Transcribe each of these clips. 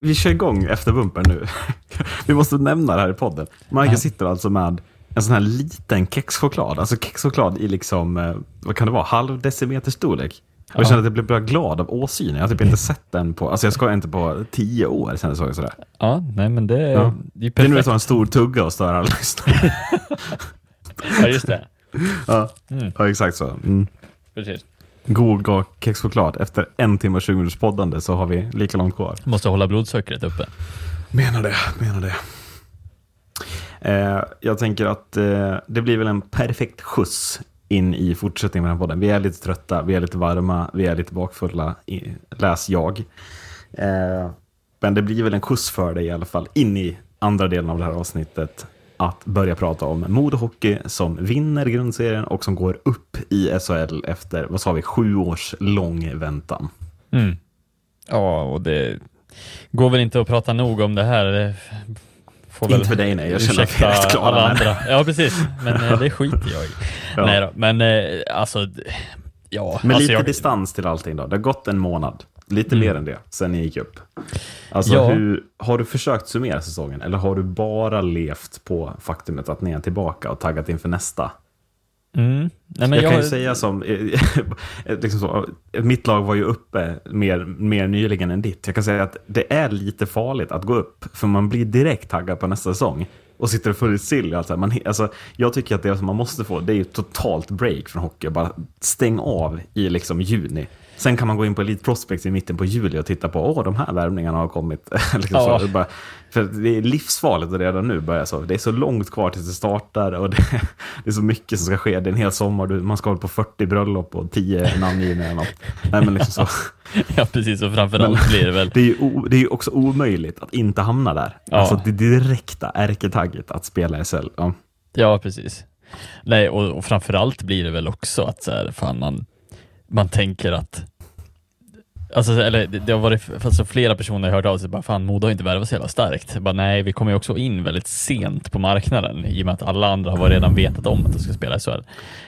vi kör igång efter bumper nu. vi måste nämna det här i podden. Marcus Ja. sitter alltså med en sån här liten kexchoklad. Alltså kexchoklad i liksom, eh, vad kan det vara, halv decimeter storlek. Och jag Ja. känner att jag blir bara glad av åsynen. Jag har typ inte sett den på, alltså jag ska inte på tio år sen jag såg sådär. Ja, nej men det, Ja. det är Det är nu perfekt. tar en stor tugga och stör alla lyssnare. Ja, just det. ja. Mm. ja, exakt så. Mm. Precis. God kexchoklad. Efter en timme och 20 minuters poddande så har vi lika långt kvar. Måste hålla blodsockret uppe. Menar det, menar det. Eh, jag tänker att eh, det blir väl en perfekt skjuts in i fortsättningen med den här podden. Vi är lite trötta, vi är lite varma, vi är lite bakfulla, i, läs jag. Eh, men det blir väl en skjuts för dig i alla fall in i andra delen av det här avsnittet. Att börja prata om modehockey som vinner grundserien och som går upp i SHL efter, vad sa vi, sju års lång väntan. Mm. Ja, och det går väl inte att prata nog om det här. Får Inte för dig, nej. Jag känner att vi är rätt klara alla andra. Ja, precis. Men eh, det skiter jag i. Ja. Nej då, men eh, alltså, ja. Med alltså, lite jag, distans till allting då. Det har gått en månad. Lite Mm. mer än det, sen ni gick upp. Alltså, Ja. hur, har du försökt summera säsongen? Eller har du bara levt på faktumet att ni är tillbaka och taggat inför nästa? Mm. Nej, jag, jag, kan ju säga som, liksom så, mitt lag var ju uppe mer, mer nyligen än ditt. Jag kan säga att det är lite farligt att gå upp, för man blir direkt taggad på nästa säsong. Och sitter fullt still. Alltså, man, alltså, jag tycker att det som man måste få, det är ju totalt break från hockey. Bara stäng av i liksom juni. Sen kan man gå in på Elite Prospects i mitten på juli och titta på, åh, de här värvningarna har kommit. liksom Ja. så, det bara, för det är livsfarligt att redan nu börja så. Det är så långt kvar tills det startar och det, det är så mycket som ska ske. Det är en hel sommar, du- man ska hålla på 40 bröllop och 10 namngivningar eller något. Nej, men liksom så. ja, precis. Och framförallt blir det väl Det är ju o, det är ju också omöjligt att inte hamna där. Ja. Alltså det direkta ärketagget att spela SL. Ja. Ja, precis. Nej, och, och framförallt blir det väl också att så här, fan man, man tänker att Alltså, eller det, har varit alltså, flera personer har hört av sig bara fan Modo har inte värvat så jävla starkt. Jag Bara, nej, vi kommer ju också in väldigt sent på marknaden i och med att alla andra har redan vetat om att de ska spela i SHL.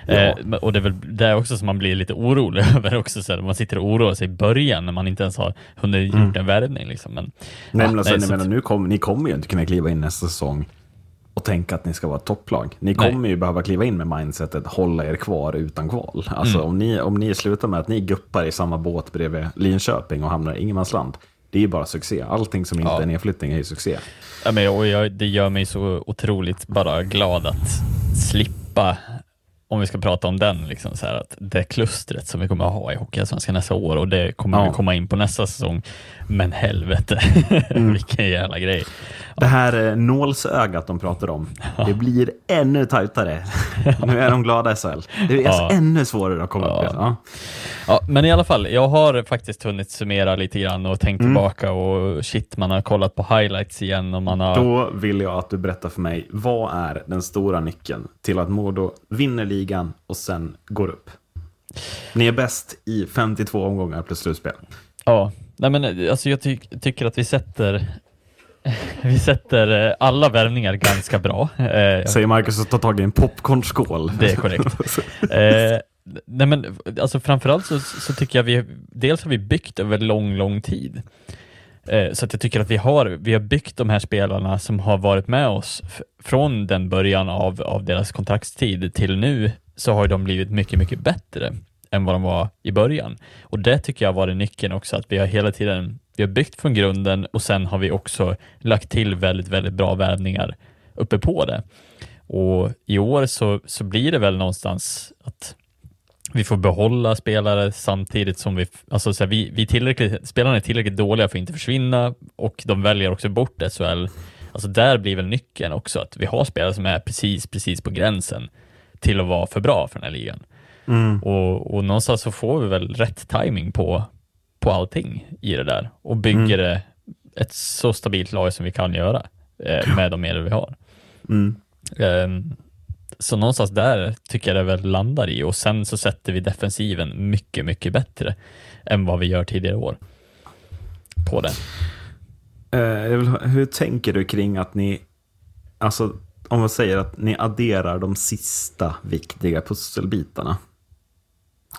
Ja. Eh, och det är väl det också som man blir lite orolig över också. Så här, man sitter och oroar sig i början när man inte ens har hunnit Mm. gjort en värvning. Liksom. Men, Nej, men alltså, nej, jag så menar, att- nu kom, ni kommer ju inte kunna kliva in nästa säsong och tänka att ni ska vara ett topplag. Ni Nej. kommer ju behöva kliva in med mindsetet hålla er kvar utan kval. Alltså Mm. om, ni, om ni slutar med att ni guppar i samma båt bredvid Linköping och hamnar i ingenmansland. Det är ju bara succé. Allting som inte Ja. är nedflyttning är ju succé. Ja, men, och jag, det gör mig så otroligt bara glad att slippa, om vi ska prata om den, liksom, så här, att det klustret som vi kommer att ha i Hockeyallsvenskan nästa år och det kommer Ja. vi komma in på nästa säsong. Men helvete, vilken jävla grej. Det här eh, nålsögat de pratar om, det blir ännu tajtare. nu är de glada SHL. Det är alltså Ja. ännu svårare att komma upp Ja. i. Ja. Ja, men i alla fall, jag har faktiskt hunnit summera lite grann och tänkt Mm. tillbaka och shit, man har kollat på highlights igen och man har... Då vill jag att du berättar för mig, vad är den stora nyckeln till att Modo vinner ligan och sen går upp? Ni är bäst i 52 omgångar plus slutspel. Ja, nej men alltså jag ty tycker att vi sätter vi sätter eh, alla värvningar ganska bra. Eh, Säger Marcus och tar tag i en popcornskål. Det är korrekt. Eh, nej men alltså framförallt så, så tycker jag vi, dels har vi byggt över lång, lång tid. Eh, så att jag tycker att vi har, vi har byggt de här spelarna som har varit med oss från den början av, av deras kontraktstid till nu så har de blivit mycket, mycket bättre än vad de var i början. Och det tycker jag varit nyckeln också, att vi har hela tiden vi har byggt från grunden och sen har vi också lagt till väldigt, väldigt bra värvningar uppe på det. Och i år så, så blir det väl någonstans att vi får behålla spelare samtidigt som vi, alltså så här, vi, vi tillräckligt, spelarna är tillräckligt dåliga för att inte försvinna och de väljer också bort SHL. Alltså där blir väl nyckeln också, att vi har spelare som är precis, precis på gränsen till att vara för bra för den här ligan. Mm. Och, och någonstans så får vi väl rätt timing på, på allting i det där och bygger det ett så stabilt lag som vi kan göra eh, med de medel vi har. Mm. Ehm, så någonstans där tycker jag det väl landar i och sen så sätter vi defensiven mycket, mycket bättre än vad vi gör tidigare år på det. Eh, vill, hur tänker du kring att ni, alltså om man säger att ni adderar de sista viktiga pusselbitarna?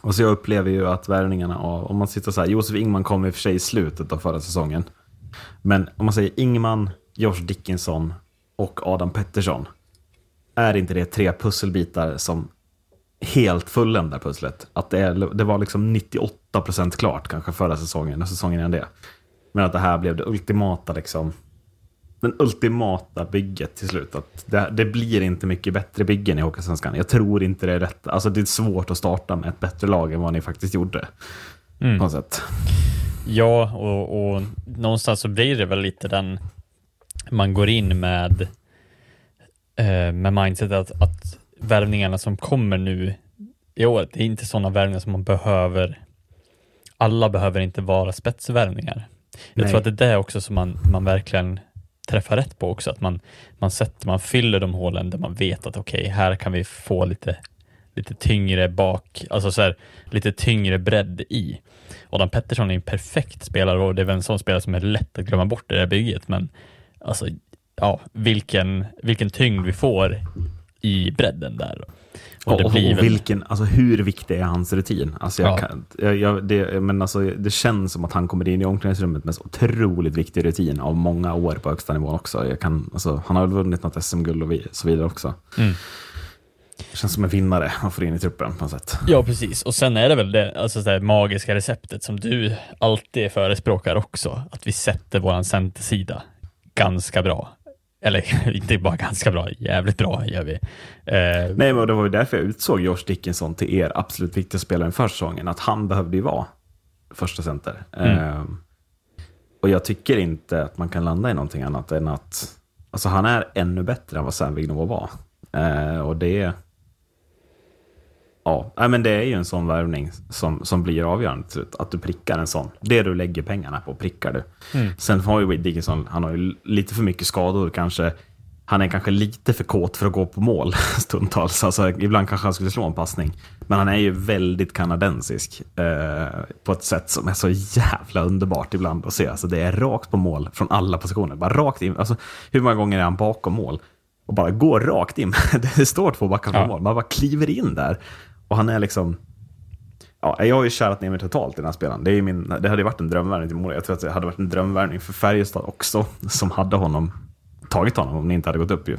Och så jag upplever ju att värvningarna av, om man sitter så här, Josef Ingman kom i och för sig i slutet av förra säsongen. Men om man säger Ingman, Josh Dickinson och Adam Pettersson. Är inte det tre pusselbitar som helt fulländar pusslet? Att det, är, det var liksom 98% klart kanske förra säsongen och säsongen innan det. Men att det här blev det ultimata liksom den ultimata bygget till slut. Att det, det blir inte mycket bättre byggen i Hockeysvenskan. Jag tror inte det är rätt. Alltså det är svårt att starta med ett bättre lag än vad ni faktiskt gjorde. Mm. På något sätt. Ja, och, och någonstans så blir det väl lite den man går in med eh, med mindset att, att värvningarna som kommer nu i år, det är inte sådana värvningar som man behöver. Alla behöver inte vara spetsvärvningar. Jag Nej. tror att det är det också som man, man verkligen träffa rätt på också, att man, man, sätter, man fyller de hålen där man vet att okej, okay, här kan vi få lite, lite tyngre bak, alltså så här, lite tyngre bredd i. Adam Pettersson är en perfekt spelare och det är väl en sån spelare som är lätt att glömma bort i det här bygget, men alltså, ja, vilken, vilken tyngd vi får i bredden där. Och, och, och vilken, alltså hur viktig är hans rutin? Alltså jag ja. kan, jag, jag, det, men alltså, det känns som att han kommer in i omklädningsrummet med så otroligt viktig rutin av många år på högsta nivå också. Jag kan, alltså, han har väl vunnit något SM-guld och så vidare också. Mm. Känns som en vinnare man får in i truppen på något sätt. Ja, precis. Och sen är det väl det, alltså det magiska receptet som du alltid förespråkar också, att vi sätter våran centersida ganska bra. Eller inte bara ganska bra, jävligt bra gör vi. Eh, Nej, men det var ju därför jag utsåg Josh Dickinson till er absolut viktigaste spelare för säsongen. Att han behövde ju vara första center. Mm. Eh, och jag tycker inte att man kan landa i någonting annat än att alltså han är ännu bättre än vad Sam Vignova var. Eh, och det Ja, men det är ju en sån värvning som, som blir avgörande till slut. Att du prickar en sån. Det du lägger pengarna på prickar du. Mm. Sen har ju Dickinson, han har ju lite för mycket skador kanske. Han är kanske lite för kåt för att gå på mål stundtals. Alltså, ibland kanske han skulle slå en passning. Men han är ju väldigt kanadensisk eh, på ett sätt som är så jävla underbart ibland att se. Alltså, det är rakt på mål från alla positioner. Bara rakt in. Alltså, hur många gånger är han bakom mål? Och bara går rakt in. det står två backar på ja. mål. Man bara kliver in där. Och han är liksom... Ja, jag har ju kärat ner mig totalt i den här spelaren. Det, är min, det hade ju varit en drömvärvning till Mora. Jag tror att det hade varit en drömvärvning för Färjestad också, som hade honom, tagit honom om ni inte hade gått upp ju.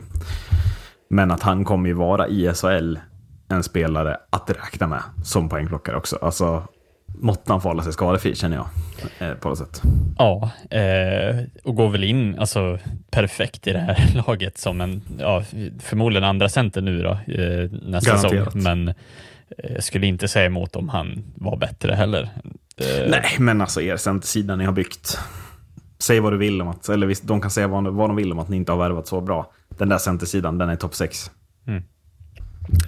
Men att han kommer ju vara i SHL en spelare att räkna med som poängplockare också. Alltså, måtte han få hålla sig skadefri känner jag. Eh, på något sätt. Ja, eh, och går väl in alltså, perfekt i det här laget som en, ja, förmodligen andra center nu då, eh, nästa säsong. Men jag skulle inte säga emot om han var bättre heller. Eh, Nej, men alltså er centersida ni har byggt. Säg vad du vill om att, eller visst, de kan säga vad, vad de vill om att ni inte har värvat så bra. Den där centersidan, den är topp 6. Mm.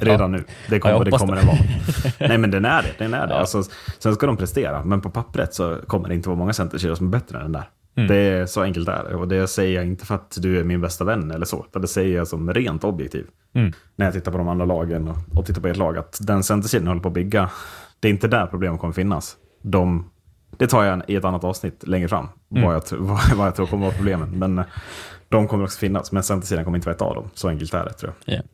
Redan ja. nu. Det kommer, ja, det kommer den vara. Nej men den är det. Den är det. Ja. Alltså, sen ska de prestera, men på pappret så kommer det inte vara många centerkedjor som är bättre än den där. Mm. Det är så enkelt är det. Och det säger jag inte för att du är min bästa vän eller så. Utan det säger jag som rent objektiv. Mm. När jag tittar på de andra lagen och, och tittar på ert lag. Att den centersidan håller på att bygga. Det är inte där problemet kommer finnas. De, det tar jag i ett annat avsnitt längre fram. Mm. Vad, jag, vad, vad jag tror kommer vara problemen. Men de kommer också finnas. Men centersidan kommer inte vara ett av dem. Så enkelt är det tror jag. Yeah.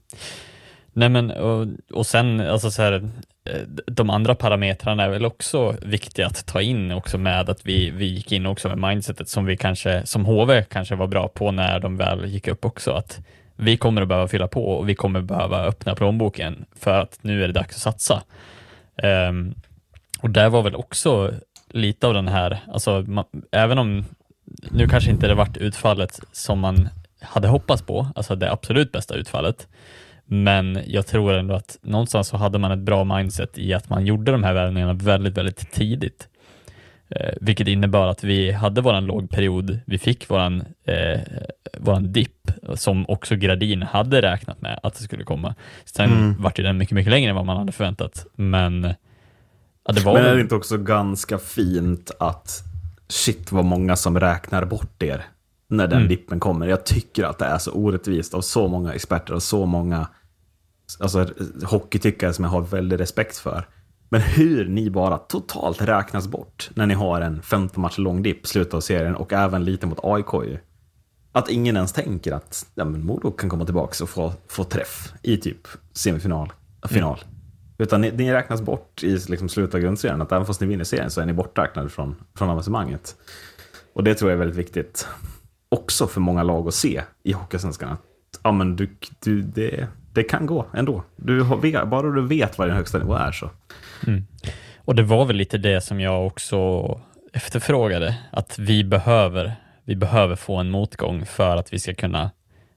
Nej men och, och sen, alltså så här, eh, Eh, de andra parametrarna är väl också viktiga att ta in också med att vi, vi gick in också med mindsetet som vi kanske, som HV kanske var bra på när de väl gick upp också, att vi kommer att behöva fylla på och vi kommer behöva öppna plånboken för att nu är det dags att satsa. Um, och där var väl också lite av den här, alltså man, även om nu kanske inte det vart utfallet som man hade hoppats på, alltså det absolut bästa utfallet, men jag tror ändå att någonstans så hade man ett bra mindset i att man gjorde de här värvningarna väldigt, väldigt tidigt. Eh, vilket innebar att vi hade våran lågperiod, vi fick våran, eh, våran dipp som också Gradin hade räknat med att det skulle komma. Sen mm. vart den mycket, mycket längre än vad man hade förväntat. Men, ja, det var Men är det inte också ganska fint att shit vad många som räknar bort er när den mm. dippen kommer. Jag tycker att det är så orättvist av så många experter och så många alltså, hockeytyckare som jag har väldigt respekt för. Men hur ni bara totalt räknas bort när ni har en 15 matcher lång dipp slutet av serien och även lite mot AIK ju. Att ingen ens tänker att ja, men Modo kan komma tillbaka och få, få träff i typ semifinal, final. Mm. Utan ni, ni, räknas bort i liksom slutet av grundserien. Att även fast ni vinner serien så är ni borträknade från, från avancemanget. Och det tror jag är väldigt viktigt. Också för många lag att se i Hockeysvenskan. Att, ja, men du, du, det, det kan gå ändå. Du har, bara du vet vad din högsta nivå är så. Mm. Och det var väl lite det som jag också efterfrågade, att vi behöver, vi behöver få en motgång för att vi ska kunna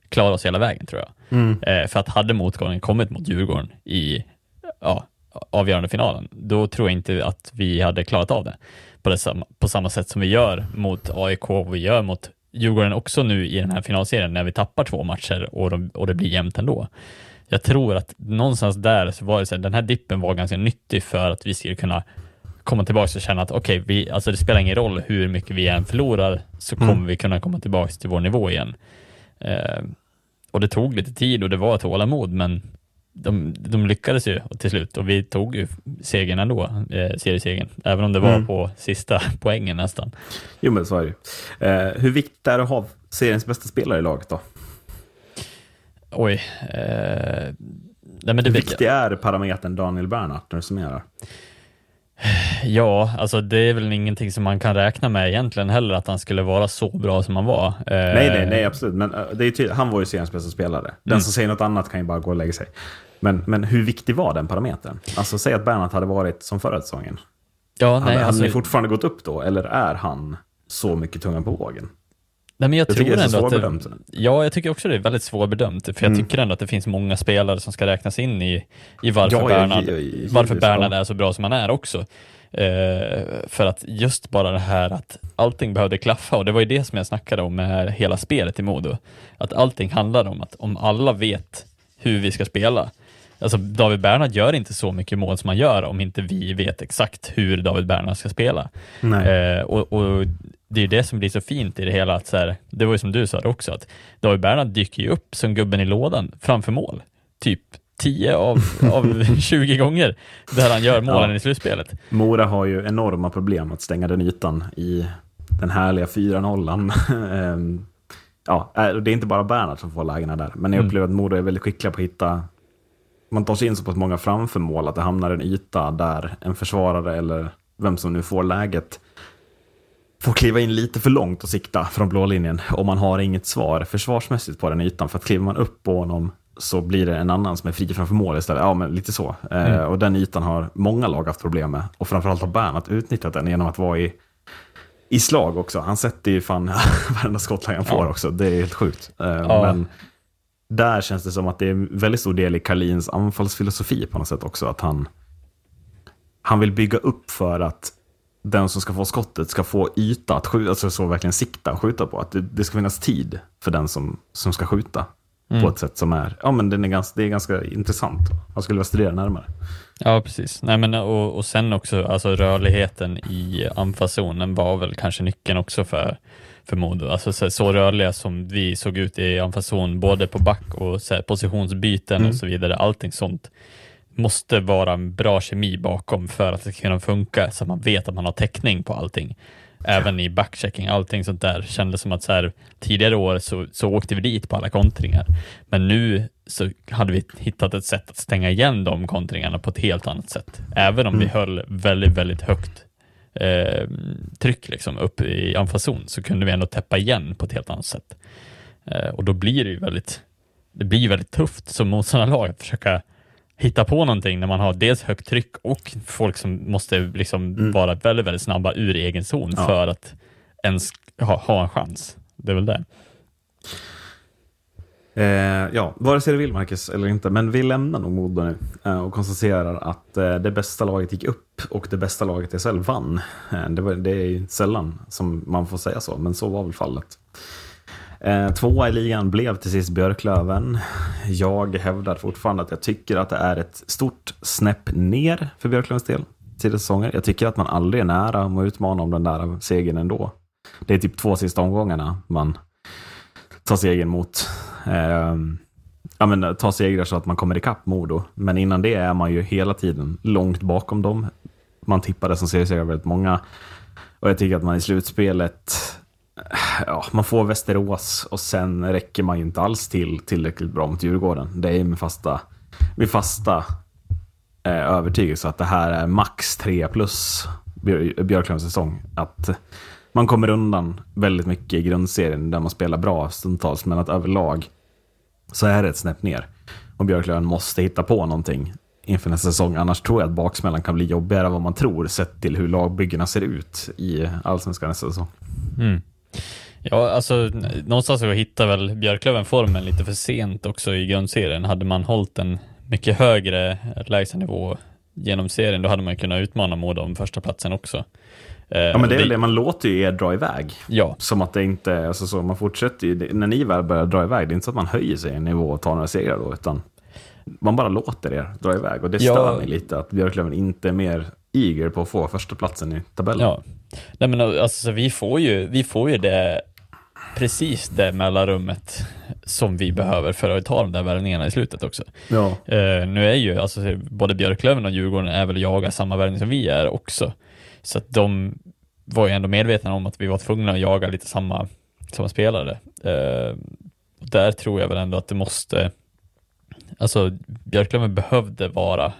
klara oss hela vägen tror jag. Mm. Eh, för att hade motgången kommit mot Djurgården i ja, avgörande finalen, då tror jag inte att vi hade klarat av det på, det samma, på samma sätt som vi gör mot AIK och vi gör mot Djurgården också nu i den här finalserien när vi tappar två matcher och, de, och det blir jämnt ändå. Jag tror att någonstans där så var det så här, den här dippen var ganska nyttig för att vi skulle kunna komma tillbaka och känna att okej, okay, alltså det spelar ingen roll hur mycket vi än förlorar så mm. kommer mm. vi kunna komma tillbaka till vår nivå igen. Eh, och det tog lite tid och det var tålamod, men de, de lyckades ju till slut och vi tog ju segern ändå, eh, seriesegern, även om det var mm. på sista poängen nästan. Jo, men så är det eh, Hur viktigt är det att ha seriens bästa spelare i laget då? Oj. Eh, nej, men det Hur viktig är parametern Daniel Bernhardt när du summerar? Ja, alltså det är väl ingenting som man kan räkna med egentligen heller, att han skulle vara så bra som han var. Nej, nej, nej, absolut. Men eh, det är tydligt, han var ju seriens bästa spelare. Den mm. som säger något annat kan ju bara gå och lägga sig. Men, men hur viktig var den parametern? Alltså säg att Bernhardt hade varit som förra säsongen. Ja, nej, hade, alltså, ni fortfarande gått upp då, eller är han så mycket tungan på vågen? Nej, men jag, jag tror det är ändå att det, Ja, jag tycker också det är väldigt svårbedömt, för jag mm. tycker ändå att det finns många spelare som ska räknas in i, i varför ja, Bernhard, varför Bernhard är så bra som han är också. Eh, för att just bara det här att allting behövde klaffa och det var ju det som jag snackade om med hela spelet i Modo. Att allting handlar om att om alla vet hur vi ska spela, Alltså David Bernhard gör inte så mycket mål som han gör om inte vi vet exakt hur David Bernhard ska spela. Eh, och, och, det är det som blir så fint i det hela, att så här, det var ju som du sa också, att David Bernhard dyker ju upp som gubben i lådan framför mål. Typ 10 av, av 20 gånger där han gör målen ja. i slutspelet. Mora har ju enorma problem att stänga den ytan i den härliga 4-0. Ehm, ja, äh, det är inte bara Bernhard som får lägena där, men jag mm. upplever att Mora är väldigt skickliga på att hitta man tar sig in så pass många framför mål att det hamnar en yta där en försvarare eller vem som nu får läget får kliva in lite för långt och sikta från blå linjen och man har inget svar försvarsmässigt på den ytan. För att kliver man upp på honom så blir det en annan som är fri framför mål istället. Ja, men lite så. Eh, mm. Eh, och den ytan har många lag haft problem med. Och framförallt har Bernhardt utnyttjat den genom att vara i, i slag också. Han sätter ju fan varenda skottläge han får ja. också. Det är helt sjukt. Eh, ja. Men där känns det som att det är en väldigt stor del i Karlins anfallsfilosofi på något sätt också. Att han, han vill bygga upp för att den som ska få skottet ska få yta att skjuta, alltså så verkligen sikta och skjuta på. Att det, det ska finnas tid för den som, som ska skjuta. Mm. På ett sätt som är, ja men den är ganska, det är ganska intressant. Man skulle vilja studera närmare. Ja, precis. Nej, men, och, och sen också, alltså rörligheten i anfallszonen var väl kanske nyckeln också för för Modo. Alltså så, så, rörliga som vi såg ut i anfallszon, både på back och så här, positionsbyten mm. och så vidare. Allting sånt måste vara en bra kemi bakom för att det ska kunna funka, så att man vet att man har täckning på allting. Även i backchecking, allting sånt där kändes som att så här, tidigare år så, så åkte vi dit på alla kontringar. Men nu så hade vi hittat ett sätt att stänga igen de kontringarna på ett helt annat sätt. Även om mm. vi höll väldigt, väldigt högt eh, tryck liksom, upp i anfallszon så kunde vi ändå täppa igen på ett helt annat sätt. Eh, och då blir det ju väldigt, det blir väldigt tufft som motståndarlag att försöka hitta på någonting när man har dels högt tryck och folk som måste liksom mm. vara väldigt, väldigt snabba ur egen zon ja. för att ens ha, ha en chans. Det är väl det. Eh, ja, vare sig du vill Marcus eller inte, men vi lämnar nog Modo nu eh, och konstaterar att eh, det bästa laget gick upp och det bästa laget i SHL vann. Eh, det, var, det är sällan som man får säga så, men så var väl fallet. Eh, tvåa i ligan blev till sist Björklöven. Jag hävdar fortfarande att jag tycker att det är ett stort snäpp ner för Björklövens del till säsonger. Jag tycker att man aldrig är nära att utmana om den där segern ändå. Det är typ två sista omgångarna man tar segern mot eh, ja, men, ta segrar så att man kommer ikapp Modo. Men innan det är man ju hela tiden långt bakom dem. Man tippade som seriesegrare väldigt många. Och jag tycker att man i slutspelet, ja, man får Västerås och sen räcker man ju inte alls till tillräckligt bra mot Djurgården. Det är min fasta, min fasta eh, övertygelse att det här är max 3 plus Björklunds säsong. Att man kommer undan väldigt mycket i grundserien där man spelar bra stundtals, men att överlag så är det ett snäpp ner. Och Björklöven måste hitta på någonting inför nästa säsong. Annars tror jag att baksmällan kan bli jobbigare än vad man tror sett till hur lagbyggena ser ut i allsvenskan nästa säsong. Mm. Ja, alltså någonstans så hittar väl Björklöven formen lite för sent också i grundserien. Hade man hållit en mycket högre lägstanivå genom serien, då hade man kunnat utmana Modo om första platsen också. Eh, ja, men det är väl det, man låter ju er dra iväg. Ja. Som att det inte, alltså så, man fortsätter ju, när ni väl börjar dra iväg, det är inte så att man höjer sig en nivå och tar några segrar då, utan man bara låter er dra iväg. Och det stör ja. mig lite att Björklöven inte är mer eager på att få första platsen i tabellen. Ja, Nej, men alltså, vi, får ju, vi får ju det precis det mellanrummet som vi behöver för att ta de där värvningarna i slutet också. Ja. Uh, nu är ju alltså både Björklöven och Djurgården är väl jaga samma värvning som vi är också. Så att de var ju ändå medvetna om att vi var tvungna att jaga lite samma, samma spelare. Uh, där tror jag väl ändå att det måste, alltså Björklöven behövde vara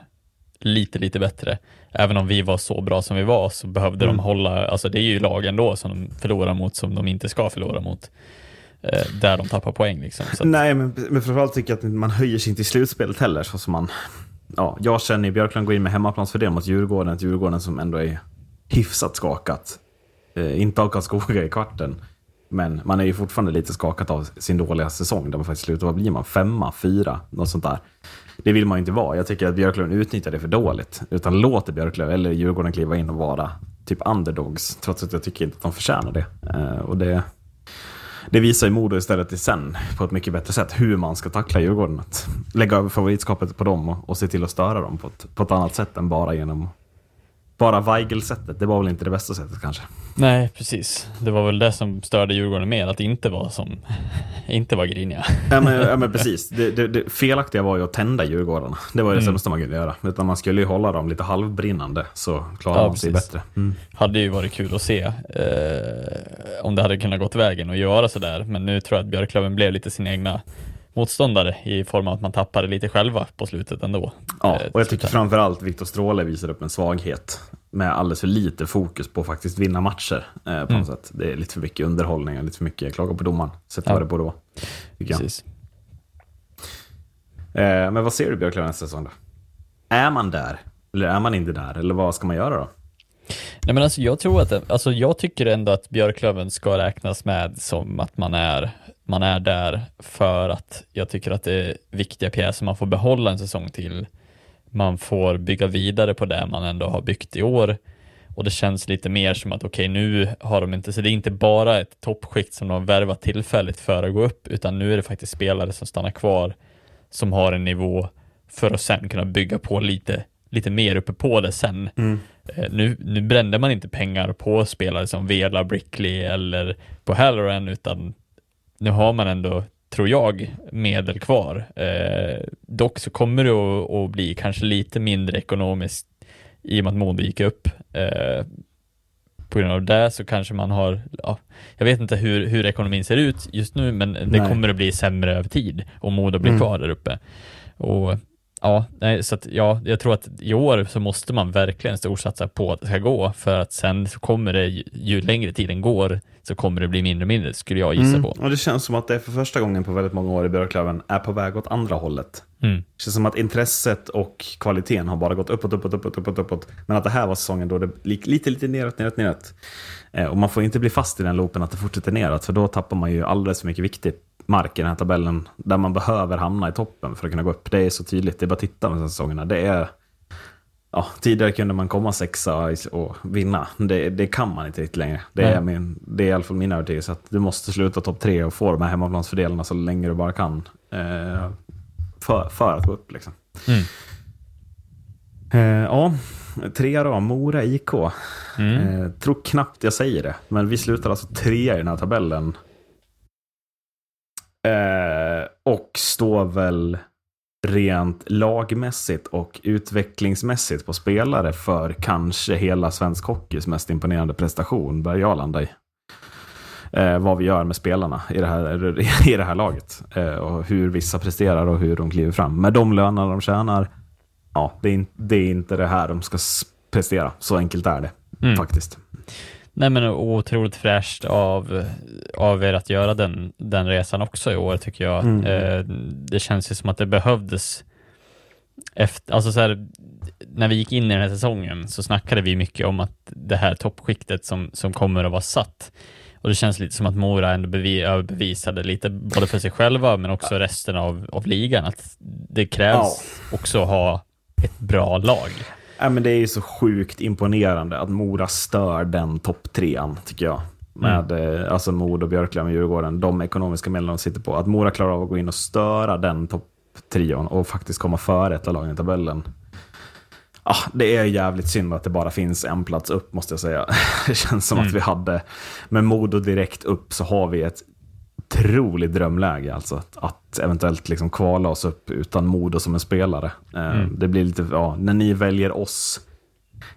lite, lite bättre. Även om vi var så bra som vi var så behövde mm. de hålla, alltså det är ju lagen då som de förlorar mot som de inte ska förlora mot. Eh, där de tappar poäng liksom. Så. Nej, men, men framförallt tycker jag att man höjer sig inte i slutspelet heller. Så som man, ja, jag känner ju Björklund går in med hemmaplansfördel mot Djurgården, ett Djurgården som ändå är hyfsat skakat. Eh, inte av Karlskoga i kvarten. Men man är ju fortfarande lite skakat av sin dåliga säsong där man faktiskt slutar, vad blir man? Femma, fyra, något sånt där. Det vill man ju inte vara. Jag tycker att Björklöven utnyttjar det för dåligt. Utan låter Björklöven eller Djurgården kliva in och vara typ underdogs. Trots att jag tycker inte att de förtjänar det. Uh, och det, det visar ju Modo istället i sen på ett mycket bättre sätt hur man ska tackla Djurgården. Att lägga över favoritskapet på dem och, och se till att störa dem på ett, på ett annat sätt än bara genom bara Weigel-sättet, det var väl inte det bästa sättet kanske. Nej, precis. Det var väl det som störde Djurgården mer, att inte vara som, inte vara griniga. Ja men, ja, men precis. Det, det, det, felaktiga var ju att tända Djurgårdarna. Det var det mm. sämsta man kunde göra. Utan man skulle ju hålla dem lite halvbrinnande, så klarar ja, man sig bättre. Mm. Hade ju varit kul att se eh, om det hade kunnat gått vägen och göra sådär. Men nu tror jag att Björklöven blev lite sin egna motståndare i form av att man tappade lite själva på slutet ändå. Ja, eh, och jag tycker framförallt Viktor Stråle visar upp en svaghet med alldeles för lite fokus på att faktiskt vinna matcher eh, på mm. något sätt. Det är lite för mycket underhållning och lite för mycket klaga på domaren, sett ja. vad det borde vara. Precis. Eh, men vad ser du Björklöven nästa säsong då? Är man där? Eller är man inte där? Eller vad ska man göra då? Nej men alltså jag tror att, alltså jag tycker ändå att Björklöven ska räknas med som att man är man är där för att jag tycker att det är viktiga pjäser man får behålla en säsong till. Man får bygga vidare på det man ändå har byggt i år och det känns lite mer som att okej, okay, nu har de inte, så det är inte bara ett toppskikt som de har värvat tillfälligt för att gå upp, utan nu är det faktiskt spelare som stannar kvar som har en nivå för att sen kunna bygga på lite, lite mer uppe på det sen. Mm. Eh, nu, nu brände man inte pengar på spelare som Vela, Brickley eller på Halloran, utan nu har man ändå, tror jag, medel kvar. Eh, dock så kommer det att, att, bli kanske lite mindre ekonomiskt i och med att Modo gick upp. Eh, på grund av det så kanske man har, ja, jag vet inte hur, hur ekonomin ser ut just nu, men det Nej. kommer att bli sämre över tid om Modo blir mm. kvar där uppe. Och Ja, nej, så att, ja, jag tror att i år så måste man verkligen storsatsa på att det ska gå, för att sen så kommer det, ju, längre tiden går, så kommer det bli mindre och mindre, skulle jag gissa mm, på. Och det känns som att det för första gången på väldigt många år i Björklöven är på väg åt andra hållet. Mm. Det känns som att intresset och kvaliteten har bara gått uppåt, uppåt, uppåt, uppåt, uppåt. Men att det här var säsongen då det gick lite, lite neråt, neråt, neråt. Eh, och man får inte bli fast i den loopen att det fortsätter neråt, för då tappar man ju alldeles för mycket viktigt mark i den här tabellen där man behöver hamna i toppen för att kunna gå upp. Det är så tydligt, det är bara att titta med säsongerna. Det är, ja, tidigare kunde man komma sexa och vinna. Det, det kan man inte riktigt längre. Det är, min, det är i alla fall min övertygelse att du måste sluta topp tre och få de här hemmaplansfördelarna så länge du bara kan. Eh, för, för att gå upp liksom. Mm. Eh, ja, trea då, Mora IK. Mm. Eh, tror knappt jag säger det, men vi slutar alltså trea i den här tabellen. Eh, och står väl rent lagmässigt och utvecklingsmässigt på spelare för kanske hela svensk hockeys mest imponerande prestation, bör jag landa i. Eh, vad vi gör med spelarna i det här, i det här laget. Eh, och hur vissa presterar och hur de kliver fram. Med de lönerna de tjänar, ja, det är, det är inte det här de ska prestera. Så enkelt är det mm. faktiskt. Nej men otroligt fräscht av, av er att göra den, den resan också i år tycker jag. Mm. Eh, det känns ju som att det behövdes efter, alltså så här, när vi gick in i den här säsongen så snackade vi mycket om att det här toppskiktet som, som kommer att vara satt och det känns lite som att Mora ändå bevi, överbevisade lite både för sig själva men också resten av, av ligan att det krävs också att ha ett bra lag. Ja, men det är ju så sjukt imponerande att Mora stör den topptrean, tycker jag. Med mm. alltså Modo, Björklöven, Djurgården, de ekonomiska medlen de sitter på. Att Mora klarar av att gå in och störa den topptrion och faktiskt komma före ett av lagen i tabellen. Ah, det är jävligt synd att det bara finns en plats upp, måste jag säga. Det känns som mm. att vi hade, med Modo direkt upp så har vi ett otroligt drömläge alltså. Att eventuellt liksom kvala oss upp utan Modo som en spelare. Eh, mm. Det blir lite, ja, när ni väljer oss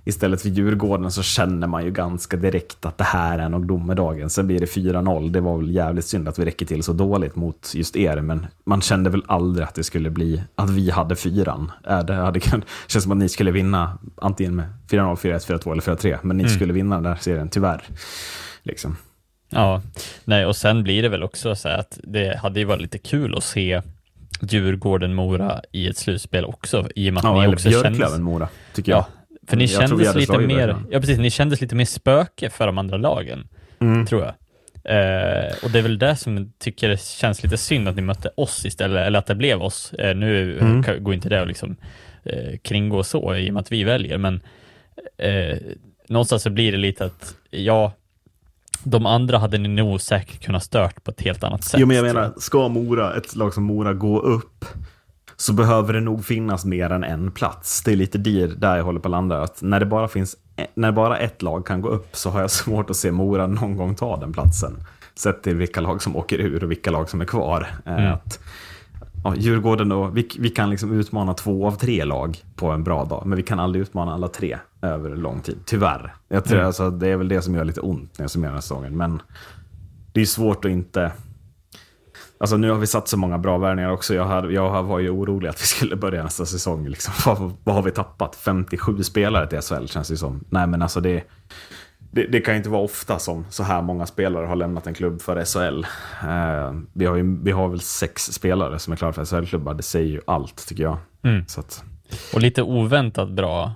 istället för Djurgården så känner man ju ganska direkt att det här är nog domedagen. Sen blir det 4-0. Det var väl jävligt synd att vi räcker till så dåligt mot just er, men man kände väl aldrig att det skulle bli att vi hade fyran. Det hade, känns som att ni skulle vinna antingen med 4-0, 4-1, 4-2 eller 4-3, men ni mm. skulle vinna den där serien, tyvärr. Liksom. Ja, nej och sen blir det väl också så att det hade ju varit lite kul att se Djurgården-Mora i ett slutspel också, i och med att ja, ni också Björklöven-Mora, tycker jag. Ja, för ni jag kändes lite mer, ja precis, ni kändes lite mer spöke för de andra lagen, mm. tror jag. Eh, och det är väl det som tycker det känns lite synd att ni mötte oss istället, eller att det blev oss. Eh, nu mm. går inte det att liksom eh, kringgå så i och med att vi väljer, men eh, någonstans så blir det lite att, ja, de andra hade ni nog säkert kunnat stört på ett helt annat sätt. Jo, men jag menar, ska Mora, ett lag som Mora gå upp så behöver det nog finnas mer än en plats. Det är lite där jag håller på att landa. Att när, det bara finns, när bara ett lag kan gå upp så har jag svårt att se Mora någon gång ta den platsen. Sett till vilka lag som åker ur och vilka lag som är kvar. Eh, mm. Att, ja, Djurgården och vi, vi kan liksom utmana två av tre lag på en bra dag, men vi kan aldrig utmana alla tre över lång tid. Tyvärr. Jag tror, mm. alltså, det är väl det som gör lite ont när jag summerar säsongen. Men det är svårt att inte... Alltså nu har vi satt så många bra värvningar också. Jag, hade, jag var ju orolig att vi skulle börja nästa säsong. Liksom. Vad, vad har vi tappat? 57 spelare till SHL känns det som. Nej men alltså det, det, det, kan inte vara ofta som så här många spelare har lämnat en klubb för SHL. Eh, vi, har ju, vi har väl sex spelare som är klara för SHL-klubbar. Det säger ju allt tycker jag. Mm. Att... Och lite oväntat bra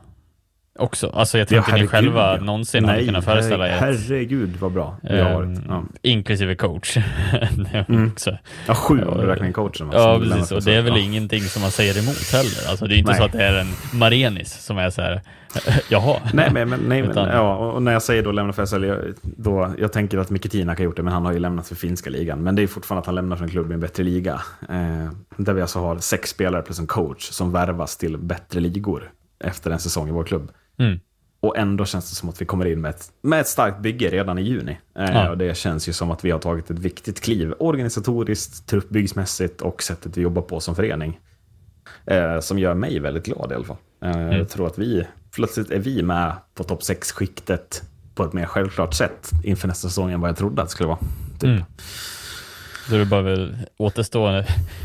också. Alltså jag tror ja, inte ni själva ja. någonsin Nej, hade kunnat föreställa er. Herregud vad bra vi har varit. Ja. Ehm, inklusive coach. mm. Ja, sju om du räknar coachen. Ja, precis. Och det är väl ingenting som man säger emot heller. Alltså det är inte nej. så att det är en Marenis som är så här, jaha. Nej, men, men, nej, Utan... men ja, och när jag säger då lämna för SHL, jag, då, jag tänker att Miketina har gjort det, men han har ju lämnat för finska ligan. Men det är fortfarande att han lämnar för en klubb i en bättre liga. Eh, där vi alltså har sex spelare plus en coach som värvas till bättre ligor efter en säsong i vår klubb. Mm. Och ändå känns det som att vi kommer in med ett, med ett starkt bygge redan i juni. Eh, ja. och det känns ju som att vi har tagit ett viktigt kliv organisatoriskt, truppbyggsmässigt och sättet vi jobbar på som förening. Eh, som gör mig väldigt glad i alla fall. Eh, mm. Jag tror att vi, plötsligt är vi med på topp 6-skiktet på ett mer självklart sätt inför nästa säsong än vad jag trodde att det skulle vara. Typ. Mm. Så det bara väl återstå,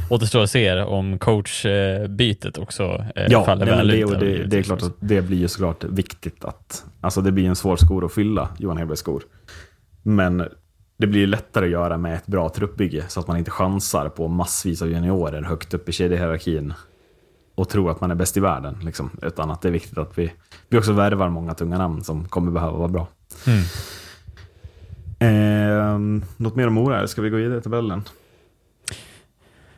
återstå att se om coachbytet också eh, ja, faller nej, väl det, ut. Det, det är klart att det blir ju såklart viktigt att, alltså det blir en svår skor att fylla, Johan Hedbergs skor. Men det blir lättare att göra med ett bra truppbygge så att man inte chansar på massvis av juniorer högt upp i kedjehierarkin och tror att man är bäst i världen. Liksom. Utan att det är viktigt att vi, vi också värvar många tunga namn som kommer behöva vara bra. Mm. Eh, något mer om Mora? Ska vi gå vidare i tabellen?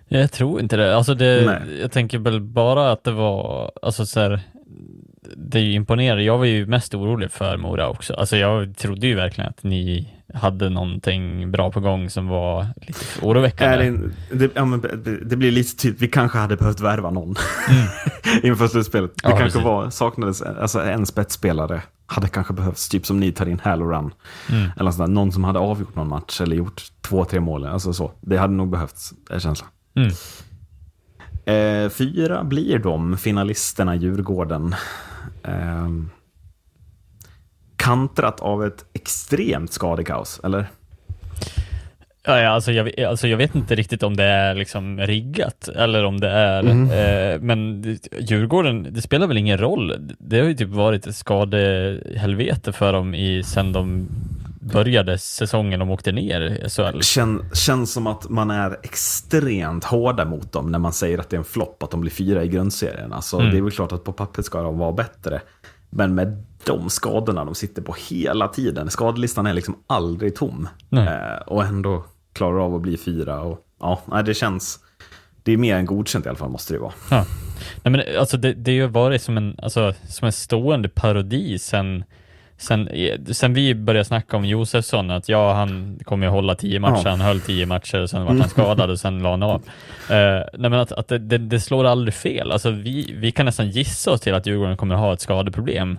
Jag tror inte det. Alltså det jag tänker väl bara att det var, alltså så här, det är ju imponerande. Jag var ju mest orolig för Mora också. Alltså jag trodde ju verkligen att ni hade någonting bra på gång som var lite oroväckande. Det, det, ja, men det blir lite typ, vi kanske hade behövt värva någon mm. inför slutspelet. Det ja, kanske var, saknades, alltså en spetsspelare hade kanske behövts, typ som ni tar in Halloran. Mm. Eller sådär, någon som hade avgjort någon match eller gjort två, tre mål. Alltså så. Det hade nog behövts, är känslan. Mm. Eh, fyra blir de, finalisterna Djurgården. Eh, kantrat av ett extremt skadekaos, eller? Ja, alltså, jag, alltså jag vet inte riktigt om det är liksom riggat eller om det är, mm. eh, men Djurgården, det spelar väl ingen roll. Det har ju typ varit ett skadehelvete för dem i, sen de började säsongen de åkte ner i SHL. Kän, känns som att man är extremt hårda mot dem när man säger att det är en flopp att de blir fyra i grundserien. Alltså, Mm. Det är väl klart att på pappret ska de vara bättre. Men med de skadorna de sitter på hela tiden, skadelistan är liksom aldrig tom. Eh, och ändå klarar av att bli fyra. Och, ja, det känns... Det är mer än godkänt i alla fall, måste det vara. Ja. Nej, men alltså det, det har ju varit som en, alltså, som en stående parodi sen, sen, sen vi började snacka om Josefsson, att ja, han kommer ju hålla tio matcher, Ja. han höll tio matcher, och sen var han skadad och sen la han av. Uh, nej, men att, att det, det, det slår aldrig fel. Alltså, vi, vi kan nästan gissa oss till att Djurgården kommer att ha ett skadeproblem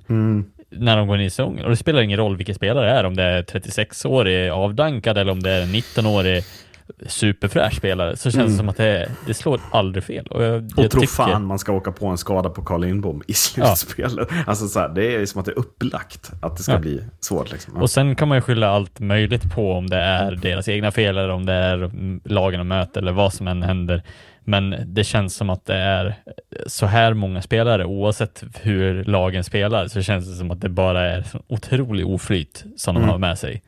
när de går in i säsongen. Och det spelar ingen roll vilken spelare det är, om det är 36-årig avdankad eller om det är en 19-årig superfräsch spelare, så känns det som att det, det slår aldrig fel. Och, jag, Och jag tro tycker- fan man ska åka på en skada på Carl Lindbom i slutspelet. Alltså så här, det är som att det är upplagt att det ska Ja. bli svårt. Liksom. Ja. Och sen kan man ju skylla allt möjligt på om det är deras egna fel eller om det är mm, lagen de möter eller vad som än händer. Men det känns som att det är så här många spelare, oavsett hur lagen spelar, så känns det som att det bara är så otrolig oflyt som de Mm. har med sig.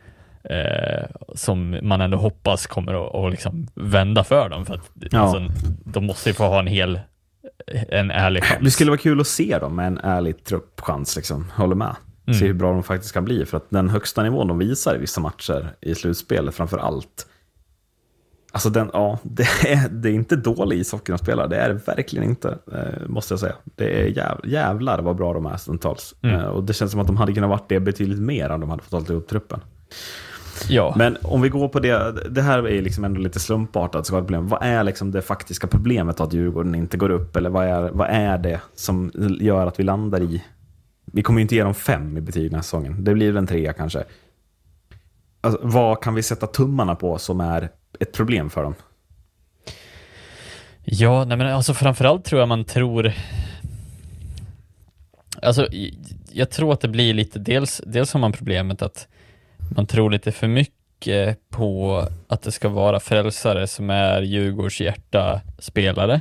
Eh, som man ändå hoppas kommer att, att liksom vända för dem. För att Ja. alltså, de måste ju få ha en hel, en ärlig chans. Det skulle vara kul att se dem med en ärlig truppchans. Liksom. Håller med. Mm. Se hur bra de faktiskt kan bli. För att den högsta nivån de visar i vissa matcher i slutspelet framför allt. Alltså den, ja, det är, det är inte dålig ishockey de spelar. Det är det verkligen inte, eh, måste jag säga. Det är jäv, jävlar vad bra de är stundtals. Mm. Eh, och det känns som att de hade kunnat varit det betydligt mer om de hade fått hålla ihop truppen. Ja. Men om vi går på det, det här är liksom ändå lite slumpartat skadeproblem. Vad är liksom det faktiska problemet att Djurgården inte går upp? Eller vad är, vad är det som gör att vi landar i... Vi kommer ju inte ge dem fem i betyg den här säsongen. Det blir en trea kanske. Alltså, vad kan vi sätta tummarna på som är ett problem för dem? Ja, nej men alltså framförallt tror jag man tror Alltså, jag tror att det blir lite, dels, dels har man problemet att man tror lite för mycket på att det ska vara frälsare som är Djurgårds hjärta spelare.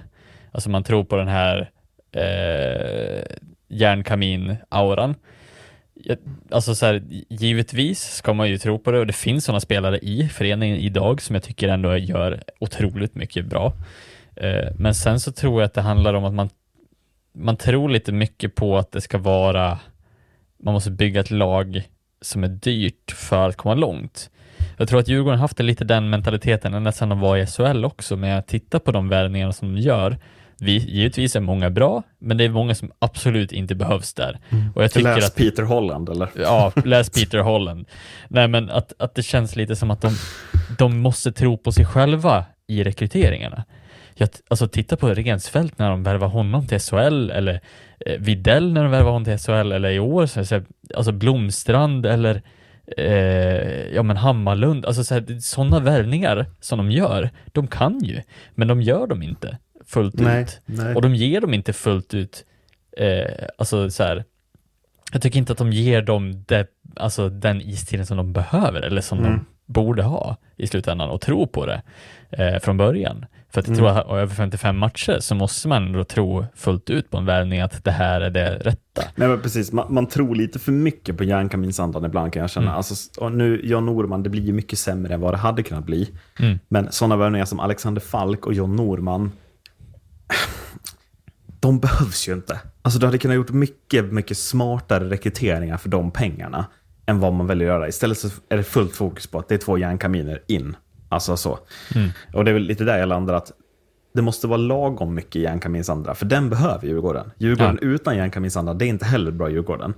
Alltså man tror på den här eh, järnkamin-auran. Alltså så här, givetvis ska man ju tro på det och det finns sådana spelare i föreningen idag som jag tycker ändå gör otroligt mycket bra. Eh, Men sen så tror jag att det handlar om att man, man tror lite mycket på att det ska vara, man måste bygga ett lag som är dyrt för att komma långt. Jag tror att Djurgården har haft lite den mentaliteten ända sedan de var i SHL också, men jag tittar på de värvningarna som de gör. Vi, givetvis är många bra, men det är många som absolut inte behövs där. Och jag tycker Läs att Peter Holland, eller? Ja, läs Peter Holland. Nej, men att, att det känns lite som att de, de måste tro på sig själva i rekryteringarna. Jag, alltså titta på Rensfeldt när de värvar honom till SHL eller eh, Videll när de värvar honom till SHL eller i år så här, alltså Blomstrand eller eh, ja men Hammarlund, alltså sådana värvningar som de gör, de kan ju, men de gör dem inte fullt Nej, ut. nej. Och de ger dem inte fullt ut, eh, alltså så här, jag tycker inte att de ger dem det, alltså den istiden som de behöver eller som Mm. de borde ha i slutändan och tro på det eh, från början. För att jag Mm. tror att över 55 matcher så måste man ändå tro fullt ut på en värvning att det här är det rätta. Nej men precis, man, man tror lite för mycket på järnkaminsandan ibland kan jag känna. Mm. Alltså, nu, John Norman, det blir ju mycket sämre än vad det hade kunnat bli. Mm. Men sådana värvningar som Alexander Falk och John Norman, de behövs ju inte. Alltså du hade kunnat gjort mycket, mycket smartare rekryteringar för de pengarna än vad man väljer att göra. Istället så är det fullt fokus på att det är två järnkaminer in. Alltså så. Mm. Och det är väl lite där jag landar att det måste vara lagom mycket järnkaminsandra, för den behöver Djurgården. Djurgården utan järnkaminsandra, det är inte heller bra Djurgården.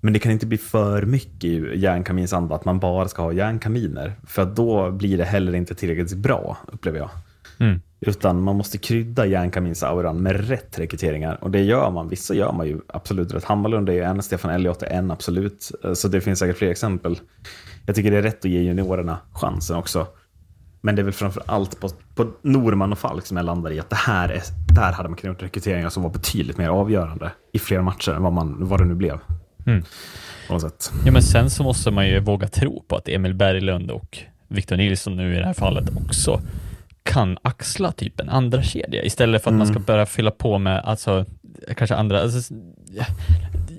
Men det kan inte bli för mycket järnkaminsanda, att man bara ska ha järnkaminer. För då blir det heller inte tillräckligt bra, upplever jag. Mm. Utan man måste krydda järnkaminsauran med rätt rekryteringar. Och det gör man. Vissa gör man ju absolut rätt. Hammarlund är ju en, Stefan Elliot är en absolut. Så det finns säkert fler exempel. Jag tycker det är rätt att ge juniorerna chansen också. Men det är väl framför allt på, på Norman och Falk som jag landar i att det här är, där hade man kunnat gjort rekryteringar som var betydligt mer avgörande i fler matcher än vad, man, vad det nu blev. Mm. På något sätt. Ja, men sen så måste man ju våga tro på att Emil Berglund och Victor Nilsson nu i det här fallet också kan axla typ en andra kedja istället för att man ska börja fylla på med alltså kanske andra. Alltså, ja,